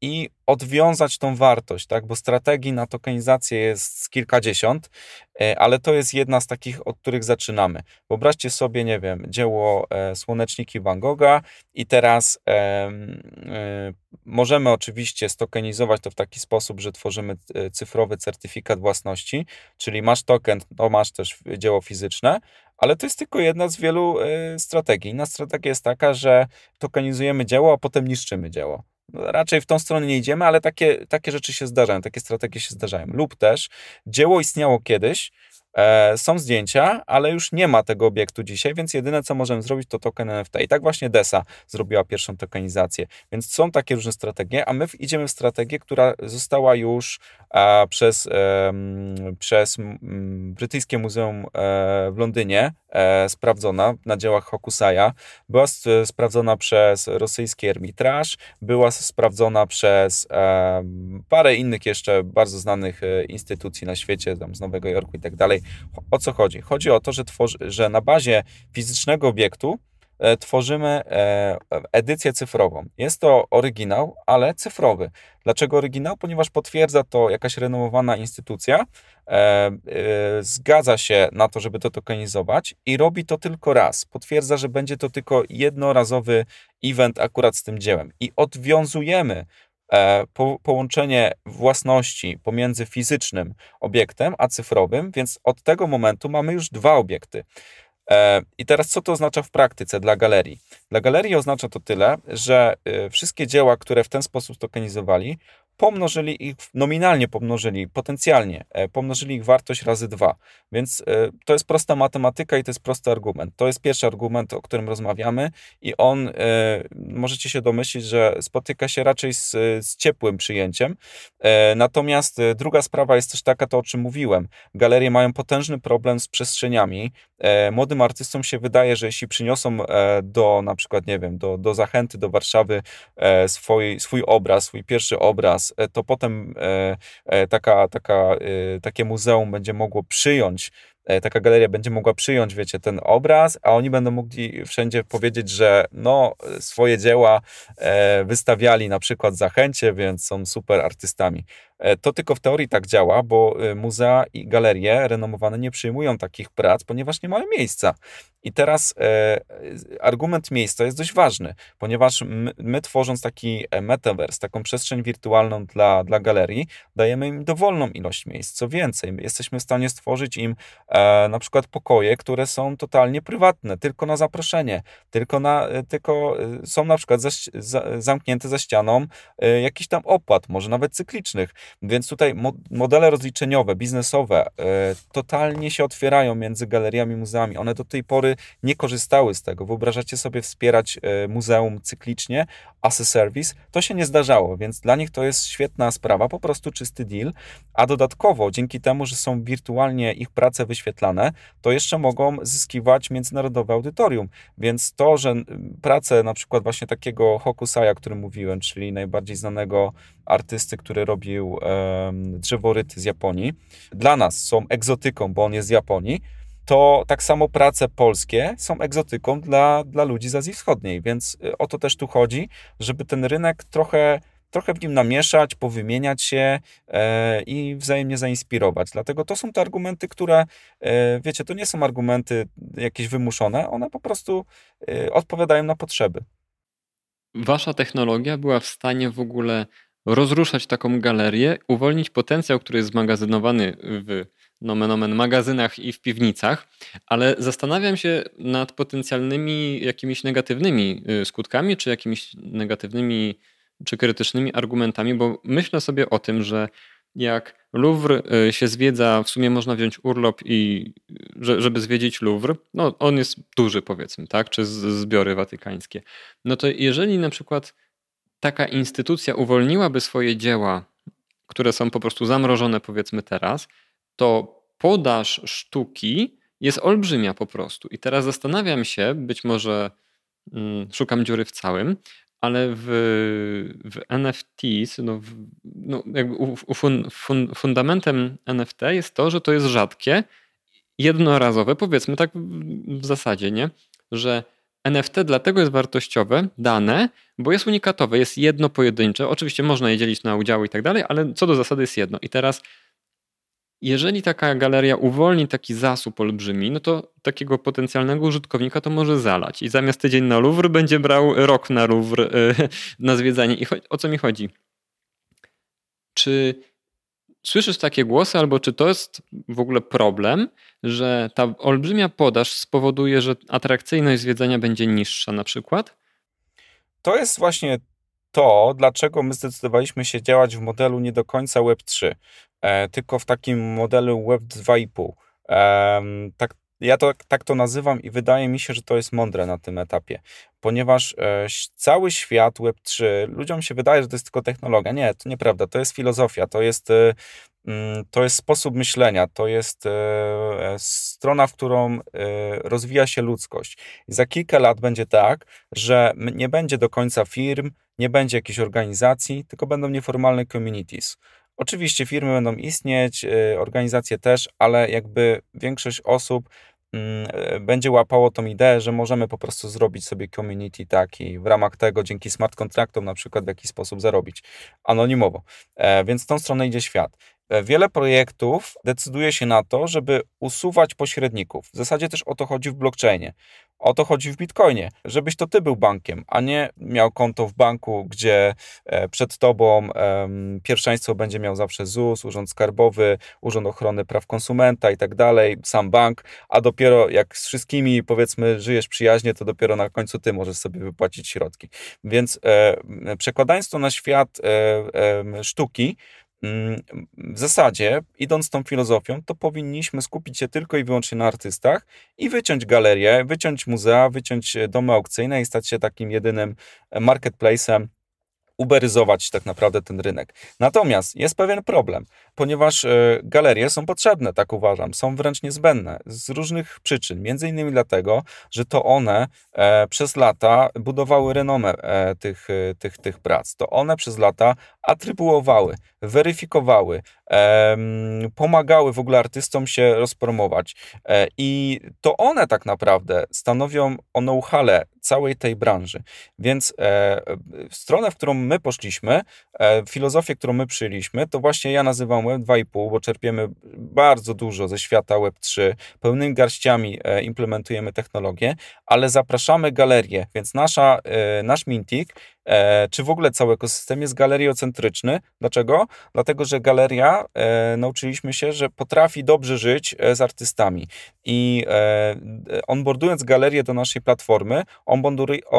i odwiązać tą wartość, tak? bo strategii na tokenizację jest kilkadziesiąt, e, ale to jest jedna z takich, od których zaczynamy. Wyobraźcie sobie, nie wiem, dzieło e, Słoneczniki Van Gogha i teraz e, e, możemy oczywiście stokenizować to w taki sposób, że tworzymy e, cyfrowy certyfikat własności, czyli masz token, to masz też dzieło fizyczne, ale to jest tylko jedna z wielu strategii. Inna strategia jest taka, że tokenizujemy dzieło, a potem niszczymy dzieło raczej w tą stronę nie idziemy, ale takie, takie rzeczy się zdarzają, takie strategie się zdarzają. Lub też dzieło istniało kiedyś, są zdjęcia, ale już nie ma tego obiektu dzisiaj, więc jedyne co możemy zrobić to token NFT. I tak właśnie DESA zrobiła pierwszą tokenizację. Więc są takie różne strategie, a my idziemy w strategię, która została już e, przez, e, przez Brytyjskie Muzeum e, w Londynie e, sprawdzona na dziełach Hokusaya, była sprawdzona przez rosyjski Ermitraż, była sprawdzona przez e, parę innych jeszcze bardzo znanych instytucji na świecie, tam z Nowego Jorku i tak dalej o co chodzi? Chodzi o to, że, tworzy, że na bazie fizycznego obiektu e, tworzymy e, edycję cyfrową. Jest to oryginał, ale cyfrowy. Dlaczego oryginał? Ponieważ potwierdza to jakaś renomowana instytucja, e, zgadza się na to, żeby to tokenizować i robi to tylko raz. Potwierdza, że będzie to tylko jednorazowy event akurat z tym dziełem. I odwiązujemy po, połączenie własności pomiędzy fizycznym obiektem a cyfrowym, więc od tego momentu mamy już dwa obiekty. E, I teraz co to oznacza w praktyce dla galerii? Dla galerii oznacza to tyle, że e, wszystkie dzieła, które w ten sposób tokenizowali, pomnożyli ich, nominalnie pomnożyli, potencjalnie e, pomnożyli ich wartość razy dwa. Więc e, to jest prosta matematyka i to jest prosty argument. To jest pierwszy argument, o którym rozmawiamy i on, e, możecie się domyślić, że spotyka się raczej z, z ciepłym przyjęciem. Natomiast druga sprawa jest też taka, to o czym mówiłem. Galerie mają potężny problem z przestrzeniami. Młodym artystom się wydaje, że jeśli przyniosą do na przykład, nie wiem, do, do Zachęty, do Warszawy swój, swój obraz, swój pierwszy obraz, E, to potem e, e, taka, taka, takie muzeum będzie mogło przyjąć taka galeria będzie mogła przyjąć, wiecie, ten obraz, a oni będą mogli wszędzie powiedzieć, że no, swoje dzieła wystawiali na przykład zachęcie, więc są super artystami. To tylko w teorii tak działa, bo muzea i galerie renomowane nie przyjmują takich prac, ponieważ nie mają miejsca. I teraz e, argument miejsca jest dość ważny, ponieważ my, my, tworząc taki e, metaverse, taką przestrzeń wirtualną dla, dla galerii, dajemy im dowolną ilość miejsc. Co więcej, jesteśmy w stanie stworzyć im e, na przykład pokoje, które są totalnie prywatne, tylko na zaproszenie, tylko, na, e, tylko e, są na przykład za, za, zamknięte za ścianą e, jakiś tam opłat, może nawet cyklicznych. Więc tutaj mo, modele rozliczeniowe, biznesowe totalnie się otwierają między galeriami muzeami. One do tej pory nie korzystały z tego. Wyobrażacie sobie wspierać e, muzeum cyklicznie, as a service? To się nie zdarzało, więc dla nich to jest świetna sprawa, po prostu czysty deal. A dodatkowo, dzięki temu, że są wirtualnie ich prace wyświetlane, to jeszcze mogą zyskiwać międzynarodowe audytorium. Więc to, że prace na przykład właśnie takiego Hokusaya, o którym mówiłem, czyli najbardziej znanego artysty, który robił um, drzeworyty z Japonii, dla nas są egzotyką, bo on jest z Japonii, to tak samo prace polskie są egzotyką dla, dla ludzi z Azji Wschodniej, więc y, o to też tu chodzi, żeby ten rynek trochę trochę w nim namieszać, powymieniać się e, i wzajemnie zainspirować. Dlatego to są te argumenty, które, e, wiecie, to nie są argumenty jakieś wymuszone, one po prostu e, odpowiadają na potrzeby. Wasza technologia była w stanie w ogóle rozruszać taką galerię, uwolnić potencjał, który jest zmagazynowany w nomen omen magazynach i w piwnicach, ale zastanawiam się nad potencjalnymi jakimiś negatywnymi y, skutkami, czy jakimiś negatywnymi, czy krytycznymi argumentami, bo myślę sobie o tym, że jak Louvre y, się zwiedza, w sumie można wziąć urlop i żeby zwiedzić Louvre, no on jest duży powiedzmy, tak, czy zbiory watykańskie, no to jeżeli na przykład taka instytucja uwolniłaby swoje dzieła, które są po prostu zamrożone powiedzmy teraz, to podaż sztuki jest olbrzymia po prostu. I teraz zastanawiam się, być może mm, szukam dziury w całym, ale w, w NFTs, no, w, no jakby u, u fun, fun, fundamentem NFT jest to, że to jest rzadkie, jednorazowe, powiedzmy tak w, zasadzie, nie? Że NFT dlatego jest wartościowe, dane, bo jest unikatowe, jest jedno pojedyncze. Oczywiście można je dzielić na udziały i tak dalej, ale co do zasady jest jedno. I teraz jeżeli taka galeria uwolni taki zasób olbrzymi, no to takiego potencjalnego użytkownika to może zalać. I zamiast tydzień na Louvre będzie brał rok na Louvre e, [laughs] na zwiedzanie. I o co mi chodzi? Czy słyszysz takie głosy, albo czy to jest w ogóle problem, że ta olbrzymia podaż spowoduje, że atrakcyjność zwiedzania będzie niższa na przykład? To jest właśnie to, dlaczego my zdecydowaliśmy się działać w modelu nie do końca Web3, e, tylko w takim modelu Web 2,5. E, tak, ja to, tak to nazywam i wydaje mi się, że to jest mądre na tym etapie, ponieważ e, cały świat Web3, ludziom się wydaje, że to jest tylko technologia. Nie, to nieprawda, to jest filozofia, to jest e, mm, to jest sposób myślenia, to jest strona, w którą rozwija się ludzkość. I za kilka lat będzie tak, że nie będzie do końca firm, nie będzie jakiejś organizacji, tylko będą nieformalne communities. Oczywiście firmy będą istnieć, y, organizacje też, ale jakby większość osób mm, y, będzie łapało tą ideę, że możemy po prostu zrobić sobie community taki w ramach tego dzięki smart kontraktom na przykład w jakiś sposób zarobić anonimowo. E, więc w tą stronę idzie świat. E, wiele projektów decyduje się na to, żeby usuwać pośredników. W zasadzie też o to chodzi w blockchainie. O to chodzi w Bitcoinie, żebyś to ty był bankiem, a nie miał konto w banku, gdzie e, przed tobą pierwszeństwo będzie miał zawsze ZUS, Urząd Skarbowy, Urząd Ochrony Praw Konsumenta i tak dalej, sam bank, a dopiero jak z wszystkimi powiedzmy żyjesz przyjaźnie, to dopiero na końcu ty możesz sobie wypłacić środki. Więc e, przekładając to na świat sztuki, w zasadzie, idąc tą filozofią, to powinniśmy skupić się tylko i wyłącznie na artystach i wyciąć galerię, wyciąć muzea, wyciąć e, domy aukcyjne i stać się takim jedynym e, marketplacem uberyzować tak naprawdę ten rynek. Natomiast jest pewien problem, ponieważ e, galerie są potrzebne, tak uważam, są wręcz niezbędne z różnych przyczyn. Między innymi dlatego, że to one przez lata budowały renomę tych, tych, tych prac. To one przez lata atrybuowały, weryfikowały, pomagały w ogóle artystom się rozpromować. I to one tak naprawdę stanowią o know-how całej tej branży. Więc w stronę, w którą my poszliśmy, filozofię, którą my przyjęliśmy, to właśnie ja nazywam Web 2,5, bo czerpiemy bardzo dużo ze świata Web 3, pełnymi garściami e, implementujemy technologię, ale zapraszamy galerię, więc nasza, e, nasz Mintik E, czy w ogóle cały ekosystem jest galeriocentryczny. Dlaczego? Dlatego, że galeria e, nauczyliśmy się, że potrafi dobrze żyć e, z artystami. I onboardując galerię do naszej platformy,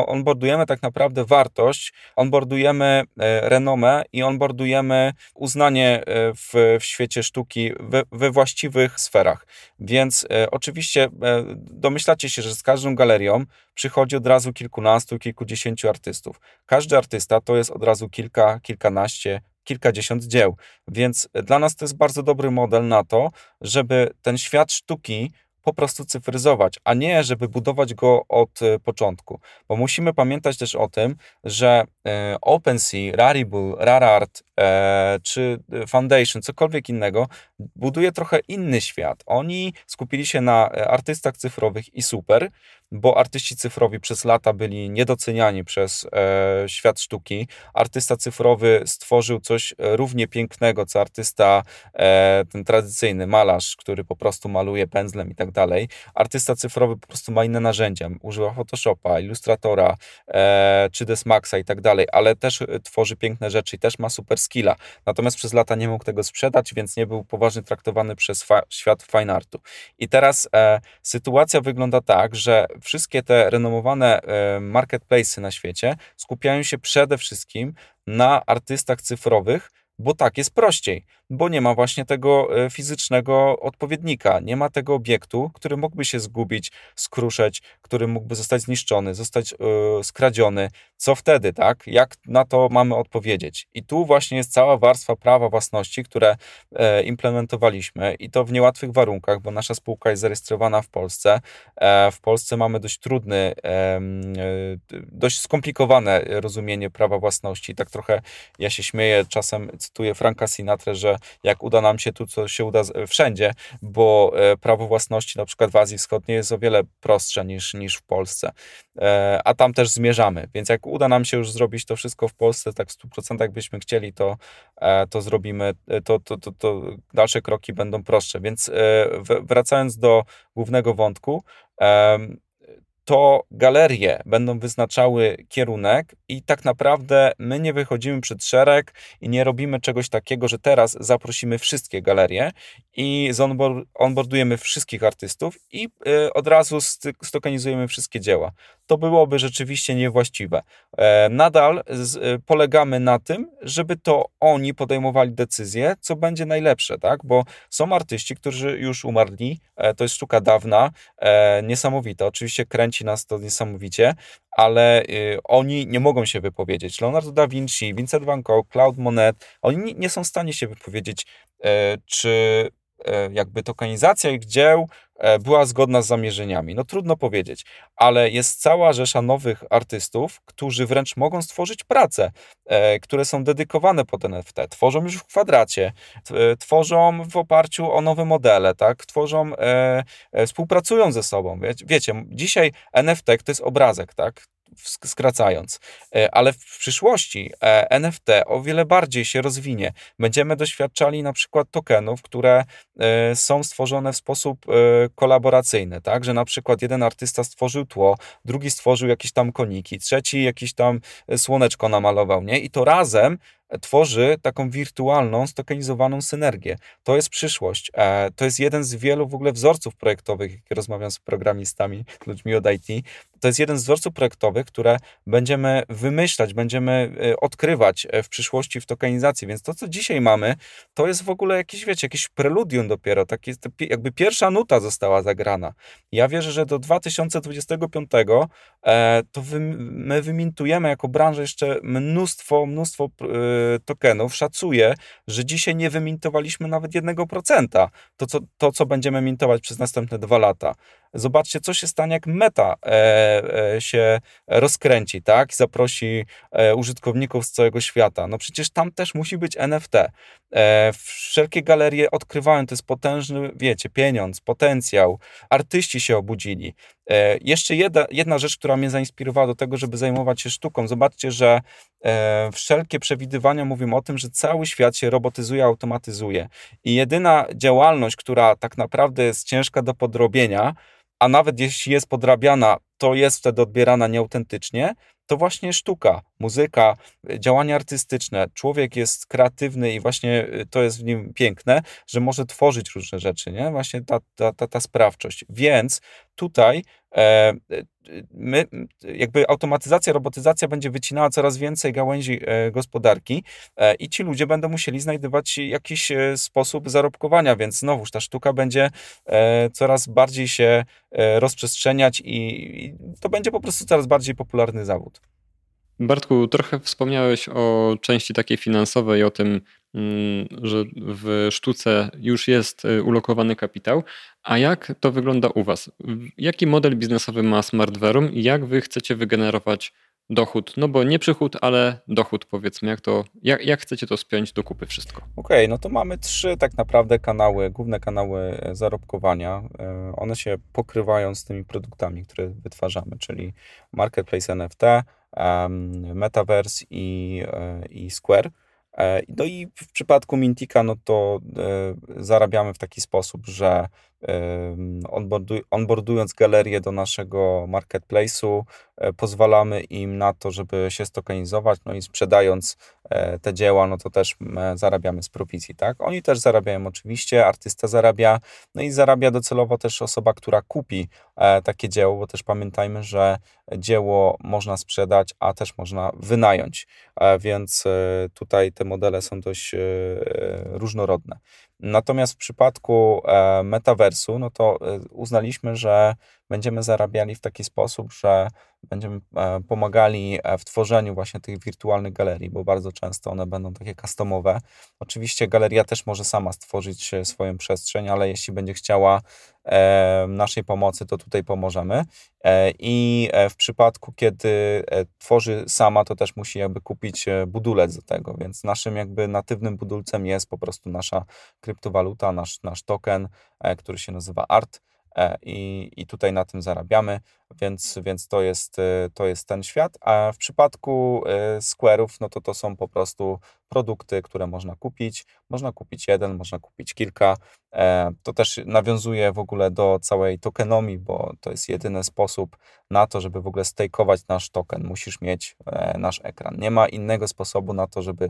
onboardujemy tak naprawdę wartość, onboardujemy renomę i onboardujemy uznanie w, w świecie sztuki we, we właściwych sferach. Więc oczywiście domyślacie się, że z każdą galerią przychodzi od razu kilkunastu, kilkudziesięciu artystów. Każdy artysta to jest od razu kilka, kilkanaście, kilkadziesiąt dzieł. Więc dla nas to jest bardzo dobry model na to, żeby ten świat sztuki po prostu cyfryzować, a nie żeby budować go od e, początku. Bo musimy pamiętać też o tym, że e, OpenSea, Rarible, Rarart e, czy Foundation, cokolwiek innego, buduje trochę inny świat. Oni skupili się na artystach cyfrowych i super, bo artyści cyfrowi przez lata byli niedoceniani przez e, świat sztuki. Artysta cyfrowy stworzył coś równie pięknego, co artysta e, ten tradycyjny, malarz, który po prostu maluje pędzlem i tak dalej. Artysta cyfrowy po prostu ma inne narzędzia. Używa Photoshopa, Illustratora, e, czy Desmaxa i tak dalej, ale też tworzy piękne rzeczy i też ma super skilla. Natomiast przez lata nie mógł tego sprzedać, więc nie był poważnie traktowany przez świat fine artu. I teraz e, sytuacja wygląda tak, że wszystkie te renomowane e, marketplace'y na świecie skupiają się przede wszystkim na artystach cyfrowych, bo tak jest prościej bo nie ma właśnie tego e, fizycznego odpowiednika, nie ma tego obiektu, który mógłby się zgubić, skruszeć, który mógłby zostać zniszczony, zostać yy, skradziony. Co wtedy, tak? Jak na to mamy odpowiedzieć? I tu właśnie jest cała warstwa prawa własności, które e, implementowaliśmy i to w niełatwych warunkach, bo nasza spółka jest zarejestrowana w Polsce. E, w Polsce mamy dość trudny, e, dość skomplikowane rozumienie prawa własności. Tak trochę ja się śmieję, czasem cytuję Franka Sinatra, że jak uda nam się tu, co się uda wszędzie, bo e, prawo własności na przykład w Azji Wschodniej jest o wiele prostsze niż, niż w Polsce, e, a tam też zmierzamy, więc jak uda nam się już zrobić to wszystko w Polsce, tak w 100% byśmy chcieli, to, e, to zrobimy, to, to, to, to dalsze kroki będą prostsze, więc wracając do głównego wątku, to galerie będą wyznaczały kierunek i tak naprawdę my nie wychodzimy przed szereg i nie robimy czegoś takiego, że teraz zaprosimy wszystkie galerie i onboardujemy wszystkich artystów i y, od razu stokanizujemy wszystkie dzieła. To byłoby rzeczywiście niewłaściwe. E, nadal y, polegamy na tym, żeby to oni podejmowali decyzje, co będzie najlepsze, tak? Bo są artyści, którzy już umarli, e, to jest sztuka dawna, e, niesamowita. Oczywiście kręci nas to niesamowicie, ale y, oni nie mogą się wypowiedzieć. Leonardo da Vinci, Vincent van Gogh, Claude Monet, oni nie są w stanie się wypowiedzieć, czy E, jakby tokenizacja ich dzieł e, była zgodna z zamierzeniami. No trudno powiedzieć, ale jest cała rzesza nowych artystów, którzy wręcz mogą stworzyć prace, e, które są dedykowane pod NFT. Tworzą już w kwadracie, tworzą w oparciu o nowe modele, tak? Tworzą, współpracują ze sobą. Wiecie, dzisiaj NFT to jest obrazek, tak? Skracając. E, ale w przyszłości e, NFT o wiele bardziej się rozwinie. Będziemy doświadczali na przykład tokenów, które e, są stworzone w sposób kolaboracyjny, tak, że na przykład jeden artysta stworzył tło, drugi stworzył jakieś tam koniki, trzeci jakiś tam słoneczko namalował, nie? I to razem tworzy taką wirtualną, stokenizowaną synergię. To jest przyszłość. To jest jeden z wielu w ogóle wzorców projektowych, jak rozmawiam z programistami, ludźmi od IT, to jest jeden z wzorców projektowych, które będziemy wymyślać, będziemy e, odkrywać e, w przyszłości w tokenizacji. Więc to, co dzisiaj mamy, to jest w ogóle jakieś, wiecie, jakieś preludium dopiero. Takie, jakby pierwsza nuta została zagrana. Ja wierzę, że do 2025 e, to wy, my wymintujemy jako branża jeszcze mnóstwo, mnóstwo tokenów. Szacuję, że dzisiaj nie wymintowaliśmy nawet 1%. To, co, to, co będziemy mintować przez następne dwa lata. Zobaczcie, co się stanie, jak meta e, e, się rozkręci, tak? Zaprosi e, użytkowników z całego świata. No przecież tam też musi być NFT. Wszelkie galerie odkrywają, to jest potężny, wiecie, pieniądz, potencjał. Artyści się obudzili. Jeszcze jedna, jedna rzecz, która mnie zainspirowała do tego, żeby zajmować się sztuką. Zobaczcie, że wszelkie przewidywania mówią o tym, że cały świat się robotyzuje, automatyzuje. I jedyna działalność, która tak naprawdę jest ciężka do podrobienia, a nawet jeśli jest podrabiana, to jest wtedy odbierana nieautentycznie, to właśnie sztuka, muzyka, działania artystyczne. Człowiek jest kreatywny i właśnie y, to jest w nim piękne, że może tworzyć różne rzeczy, nie? Właśnie ta, ta, ta, ta sprawczość. Więc tutaj e, my, jakby automatyzacja, robotyzacja będzie wycinała coraz więcej gałęzi e, gospodarki e, i ci ludzie będą musieli znajdować jakiś e, sposób zarobkowania, więc znowuż ta sztuka będzie coraz bardziej się rozprzestrzeniać i to będzie po prostu coraz bardziej popularny zawód. Bartku, trochę wspomniałeś o części takiej finansowej, o tym, mm, że w sztuce już jest ulokowany kapitał. A jak to wygląda u Was? Jaki model biznesowy ma Smartverum i jak Wy chcecie wygenerować dochód, no bo nie przychód, ale dochód powiedzmy, jak to, jak, jak chcecie to spiąć do kupy wszystko? Okej, okay, no to mamy trzy tak naprawdę kanały, główne kanały e, zarobkowania. E, one się pokrywają z tymi produktami, które wytwarzamy, czyli Marketplace NFT, Metaverse i, e, i Square. No i w przypadku Mintika, no to zarabiamy w taki sposób, że onboardując galerię do naszego marketplace'u, e, pozwalamy im na to, żeby się stokenizować, no i sprzedając e, te dzieła, no to też zarabiamy z prowizji, tak? Oni też zarabiają oczywiście, artysta zarabia, no i zarabia docelowo też osoba, która kupi e, takie dzieło, bo też pamiętajmy, że dzieło można sprzedać, a też można wynająć, więc tutaj te modele są dość różnorodne. Natomiast w przypadku e, metaversu, no to e, uznaliśmy, że będziemy zarabiali w taki sposób, że będziemy e, pomagali w tworzeniu właśnie tych wirtualnych galerii, bo bardzo często one będą takie customowe. Oczywiście galeria też może sama stworzyć swoją przestrzeń, ale jeśli będzie chciała naszej pomocy, to tutaj pomożemy. I w przypadku, kiedy tworzy sama, to też musi jakby kupić budulec do tego, więc naszym jakby natywnym budulcem jest po prostu nasza kryptowaluta, nasz, nasz token, e, który się nazywa ART. E, I, i tutaj na tym zarabiamy, więc, więc to, jest, e, to jest ten świat. A w przypadku Square'ów, no to to są po prostu produkty, które można kupić. Można kupić jeden, można kupić kilka. To też nawiązuje w ogóle do całej tokenomii, bo to jest jedyny sposób na to, żeby w ogóle stakeować nasz token. Musisz mieć nasz ekran. Nie ma innego sposobu na to, żeby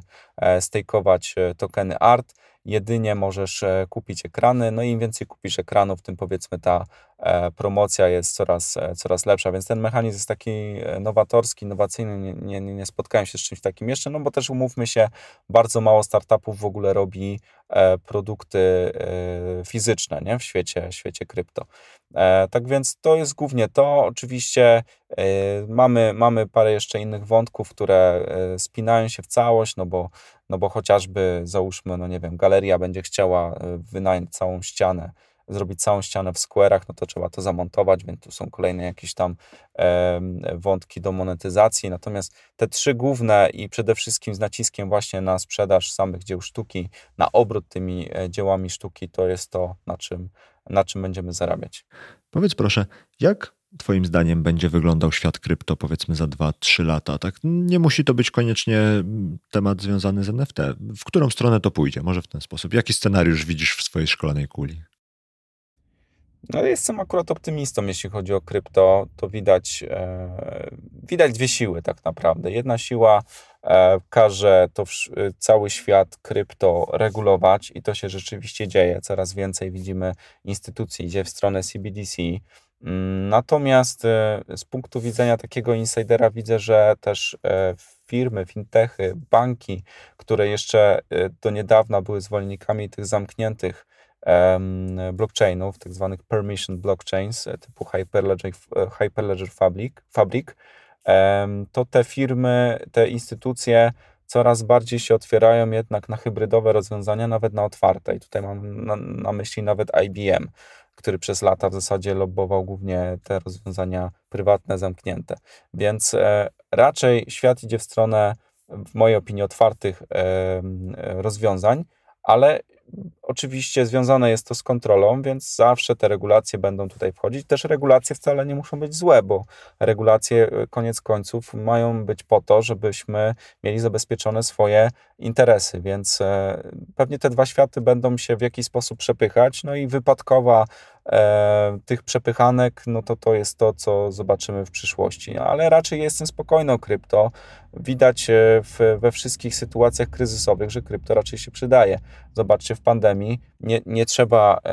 stakeować tokeny ART jedynie możesz e, kupić ekrany, no i im więcej kupisz ekranów, tym powiedzmy ta e, promocja jest coraz, e, coraz lepsza, więc ten mechanizm jest taki nowatorski, innowacyjny, nie, nie, nie spotkałem się z czymś takim jeszcze, no bo też umówmy się, bardzo mało startupów w ogóle robi produkty fizyczne nie? w świecie, świecie krypto. Tak więc to jest głównie to. Oczywiście mamy, mamy parę jeszcze innych wątków, które spinają się w całość, no bo no bo chociażby załóżmy, no nie wiem, galeria będzie chciała e, wynająć całą ścianę, zrobić całą ścianę w square'ach, no to trzeba to zamontować, więc tu są kolejne jakieś tam e, wątki do monetyzacji. Natomiast te trzy główne i przede wszystkim z naciskiem właśnie na sprzedaż samych dzieł sztuki, na obrót tymi e, dziełami sztuki, to jest to, na czym, na czym będziemy zarabiać. Powiedz proszę, jak Twoim zdaniem będzie wyglądał świat krypto powiedzmy za 2-3 lata? Tak? Nie musi to być koniecznie temat związany z NFT. W którą stronę to pójdzie? Może w ten sposób. Jaki scenariusz widzisz w swojej szkolonej kuli? No jestem akurat optymistą, jeśli chodzi o krypto. To widać, e, widać dwie siły tak naprawdę. Jedna siła e, każe to w, cały świat krypto regulować i to się rzeczywiście dzieje. Coraz więcej widzimy instytucji idzie w stronę CBDC. Mm, natomiast e, z punktu widzenia takiego insidera widzę, że też e, firmy, fintechy, banki, które jeszcze e, do niedawna były zwolennikami tych zamkniętych blockchainów, tak zwanych permission blockchains typu Hyperledger, Hyperledger Fabric, Fabric, to te firmy, te instytucje coraz bardziej się otwierają jednak na hybrydowe rozwiązania, nawet na otwarte. I tutaj mam na, na myśli nawet IBM który przez lata w zasadzie lobbował głównie te rozwiązania prywatne, zamknięte. Więc e, raczej świat idzie w stronę, w mojej opinii, otwartych rozwiązań, ale Oczywiście związane jest to z kontrolą, więc zawsze te regulacje będą tutaj wchodzić. Też regulacje wcale nie muszą być złe, bo regulacje e, koniec końców mają być po to, żebyśmy mieli zabezpieczone swoje interesy, więc e, pewnie te dwa światy będą się w jakiś sposób przepychać, no i wypadkowa e, tych przepychanek, no to to jest to, co zobaczymy w przyszłości. Ale raczej jestem spokojny o krypto. Widać e, w, we wszystkich sytuacjach kryzysowych, że krypto raczej się przydaje. Zobaczcie w pandemii, nie, nie trzeba e,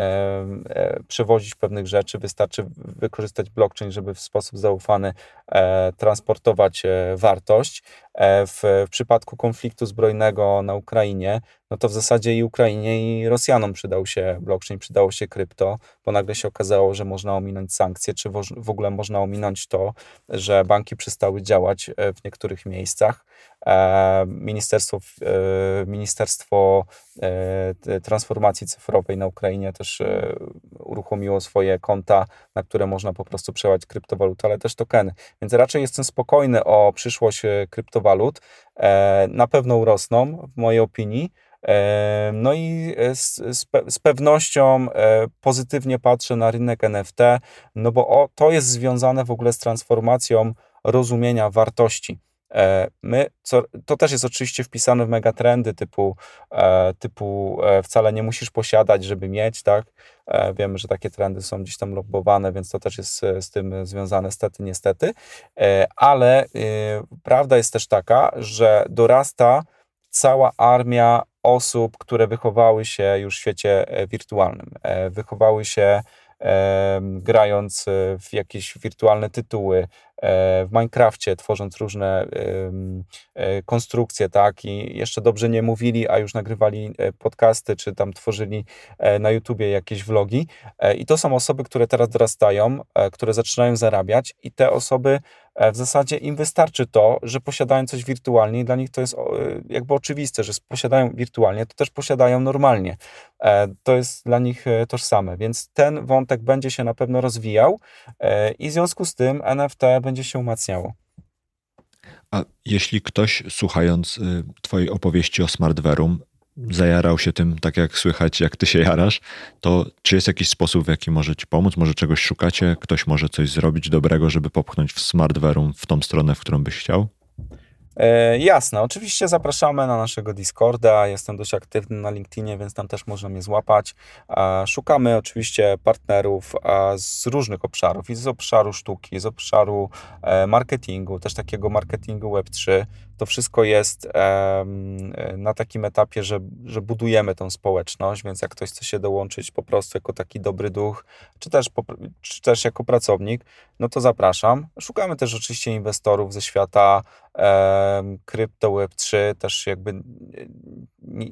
e, przewozić pewnych rzeczy, wystarczy wykorzystać blockchain, żeby w sposób zaufany e, transportować e, wartość. E, w, w przypadku konfliktu zbrojnego na Ukrainie, no to w zasadzie i Ukrainie, i Rosjanom przydał się blockchain, przydało się krypto, bo nagle się okazało, że można ominąć sankcje, czy w ogóle można ominąć to, że banki przestały działać w niektórych miejscach. Ministerstwo, Ministerstwo Transformacji Cyfrowej na Ukrainie też uruchomiło swoje konta, na które można po prostu przełać kryptowaluty, ale też tokeny. Więc raczej jestem spokojny o przyszłość kryptowalut. Na pewno urosną, w mojej opinii. No i z, z, pewnością pozytywnie patrzę na rynek NFT, no bo to jest związane w ogóle z transformacją rozumienia wartości. E, my, co, to też jest oczywiście wpisane w megatrendy typu, e, typu e, wcale nie musisz posiadać, żeby mieć, tak? Wiemy, że takie trendy są gdzieś tam lobbowane, więc to też jest z tym związane, stety, niestety. Ale prawda jest też taka, że dorasta cała armia osób, które wychowały się już w świecie wirtualnym, wychowały się grając w jakieś wirtualne tytuły, w Minecrafcie, tworząc różne e, konstrukcje, tak, i jeszcze dobrze nie mówili, a już nagrywali e, podcasty, czy tam tworzyli na YouTubie jakieś vlogi. I to są osoby, które teraz dorastają, które zaczynają zarabiać, i te osoby w zasadzie im wystarczy to, że posiadają coś wirtualnie, i dla nich to jest jakby oczywiste, że posiadają wirtualnie, to też posiadają normalnie. To jest dla nich tożsame, więc ten wątek będzie się na pewno rozwijał i w związku z tym NFT będzie się umacniało. A jeśli ktoś słuchając y, Twojej opowieści o Smartverum zajarał się tym, tak jak słychać, jak Ty się jarasz, to czy jest jakiś sposób, w jaki może Ci pomóc? Może czegoś szukacie? Ktoś może coś zrobić dobrego, żeby popchnąć w Smartverum w tą stronę, w którą byś chciał? E, jasne, oczywiście zapraszamy na naszego Discorda. Jestem dość aktywny na LinkedInie, więc tam też można mnie złapać. E, szukamy oczywiście partnerów e, z różnych obszarów i z obszaru sztuki, z obszaru e, marketingu, też takiego marketingu Web3. To wszystko jest na takim etapie, że, że budujemy tą społeczność, więc jak ktoś chce się dołączyć po prostu jako taki dobry duch, czy też, czy też jako pracownik, no to zapraszam. Szukamy też oczywiście inwestorów ze świata krypto Web3, też jakby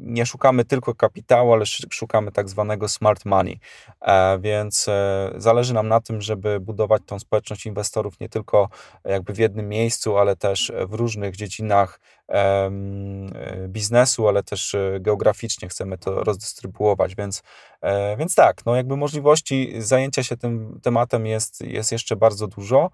nie szukamy tylko kapitału, ale szukamy tak zwanego smart money, e, więc e, zależy nam na tym, żeby budować tą społeczność inwestorów nie tylko jakby w jednym miejscu, ale też w różnych dziedzinach местах, biznesu, ale też geograficznie chcemy to rozdystrybuować, więc, e, więc tak, no jakby możliwości zajęcia się tym tematem jest, jest jeszcze bardzo dużo.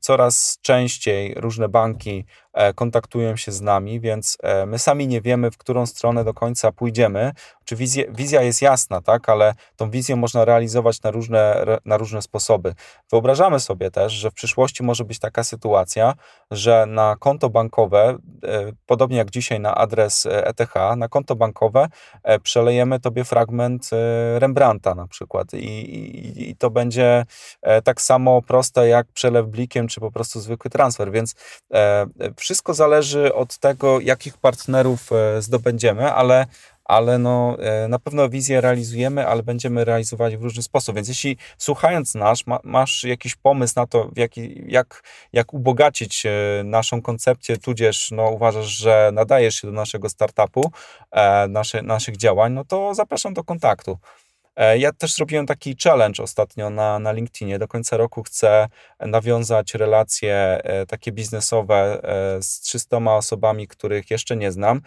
Coraz częściej różne banki E, kontaktują się z nami, więc e, my sami nie wiemy, w którą stronę do końca pójdziemy. Czy wizja, wizja jest jasna, tak, ale tą wizję można realizować na różne, na różne sposoby. Wyobrażamy sobie też, że w przyszłości może być taka sytuacja, że na konto bankowe, e, podobnie jak dzisiaj na adres ETH, na konto bankowe przelejemy tobie fragment Rembrandta na przykład. I, i, i to będzie tak samo proste jak przelew blikiem, czy po prostu zwykły transfer, więc wszystko zależy od tego, jakich partnerów e, zdobędziemy, ale ale no, e, na pewno wizję realizujemy, ale będziemy realizować w różny sposób. Więc jeśli słuchając nas, ma, masz jakiś pomysł na to, jaki, jak, jak ubogacić e, naszą koncepcję, tudzież no, uważasz, że nadajesz się do naszego startupu, e, nasze, naszych działań, no to zapraszam do kontaktu. E, ja też zrobiłem taki challenge ostatnio na, na LinkedInie. Do końca roku chcę nawiązać relacje takie biznesowe z 300 osobami, których jeszcze nie znam.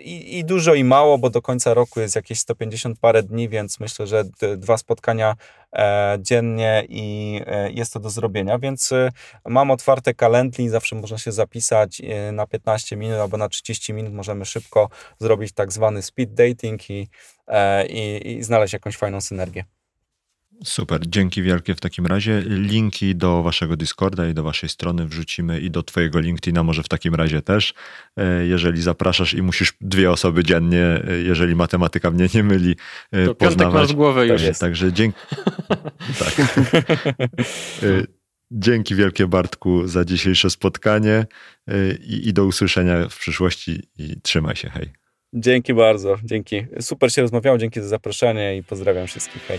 I, I, dużo i mało, bo do końca roku jest jakieś 150 parę dni, więc myślę, że dwa spotkania e, dziennie i e, jest to do zrobienia. Więc e, mam otwarte kalendli, zawsze można się zapisać na 15 minut albo na 30 minut. Możemy szybko zrobić tak zwany speed dating i, i, i znaleźć jakąś fajną synergię. Super, dzięki wielkie w takim razie. Linki do waszego Discorda i do waszej strony wrzucimy i do twojego LinkedIna może w takim razie też. E, jeżeli zapraszasz i musisz dwie osoby dziennie, e, jeżeli matematyka mnie nie myli, e, to poznawać. masz głowę już. jest. także dzięki. [laughs] tak. Dzięki wielkie Bartku za dzisiejsze spotkanie i, i do usłyszenia w przyszłości i trzymaj się, hej. Dzięki bardzo, dzięki. Super się rozmawiało, dzięki za zaproszenie i pozdrawiam wszystkich. Hej.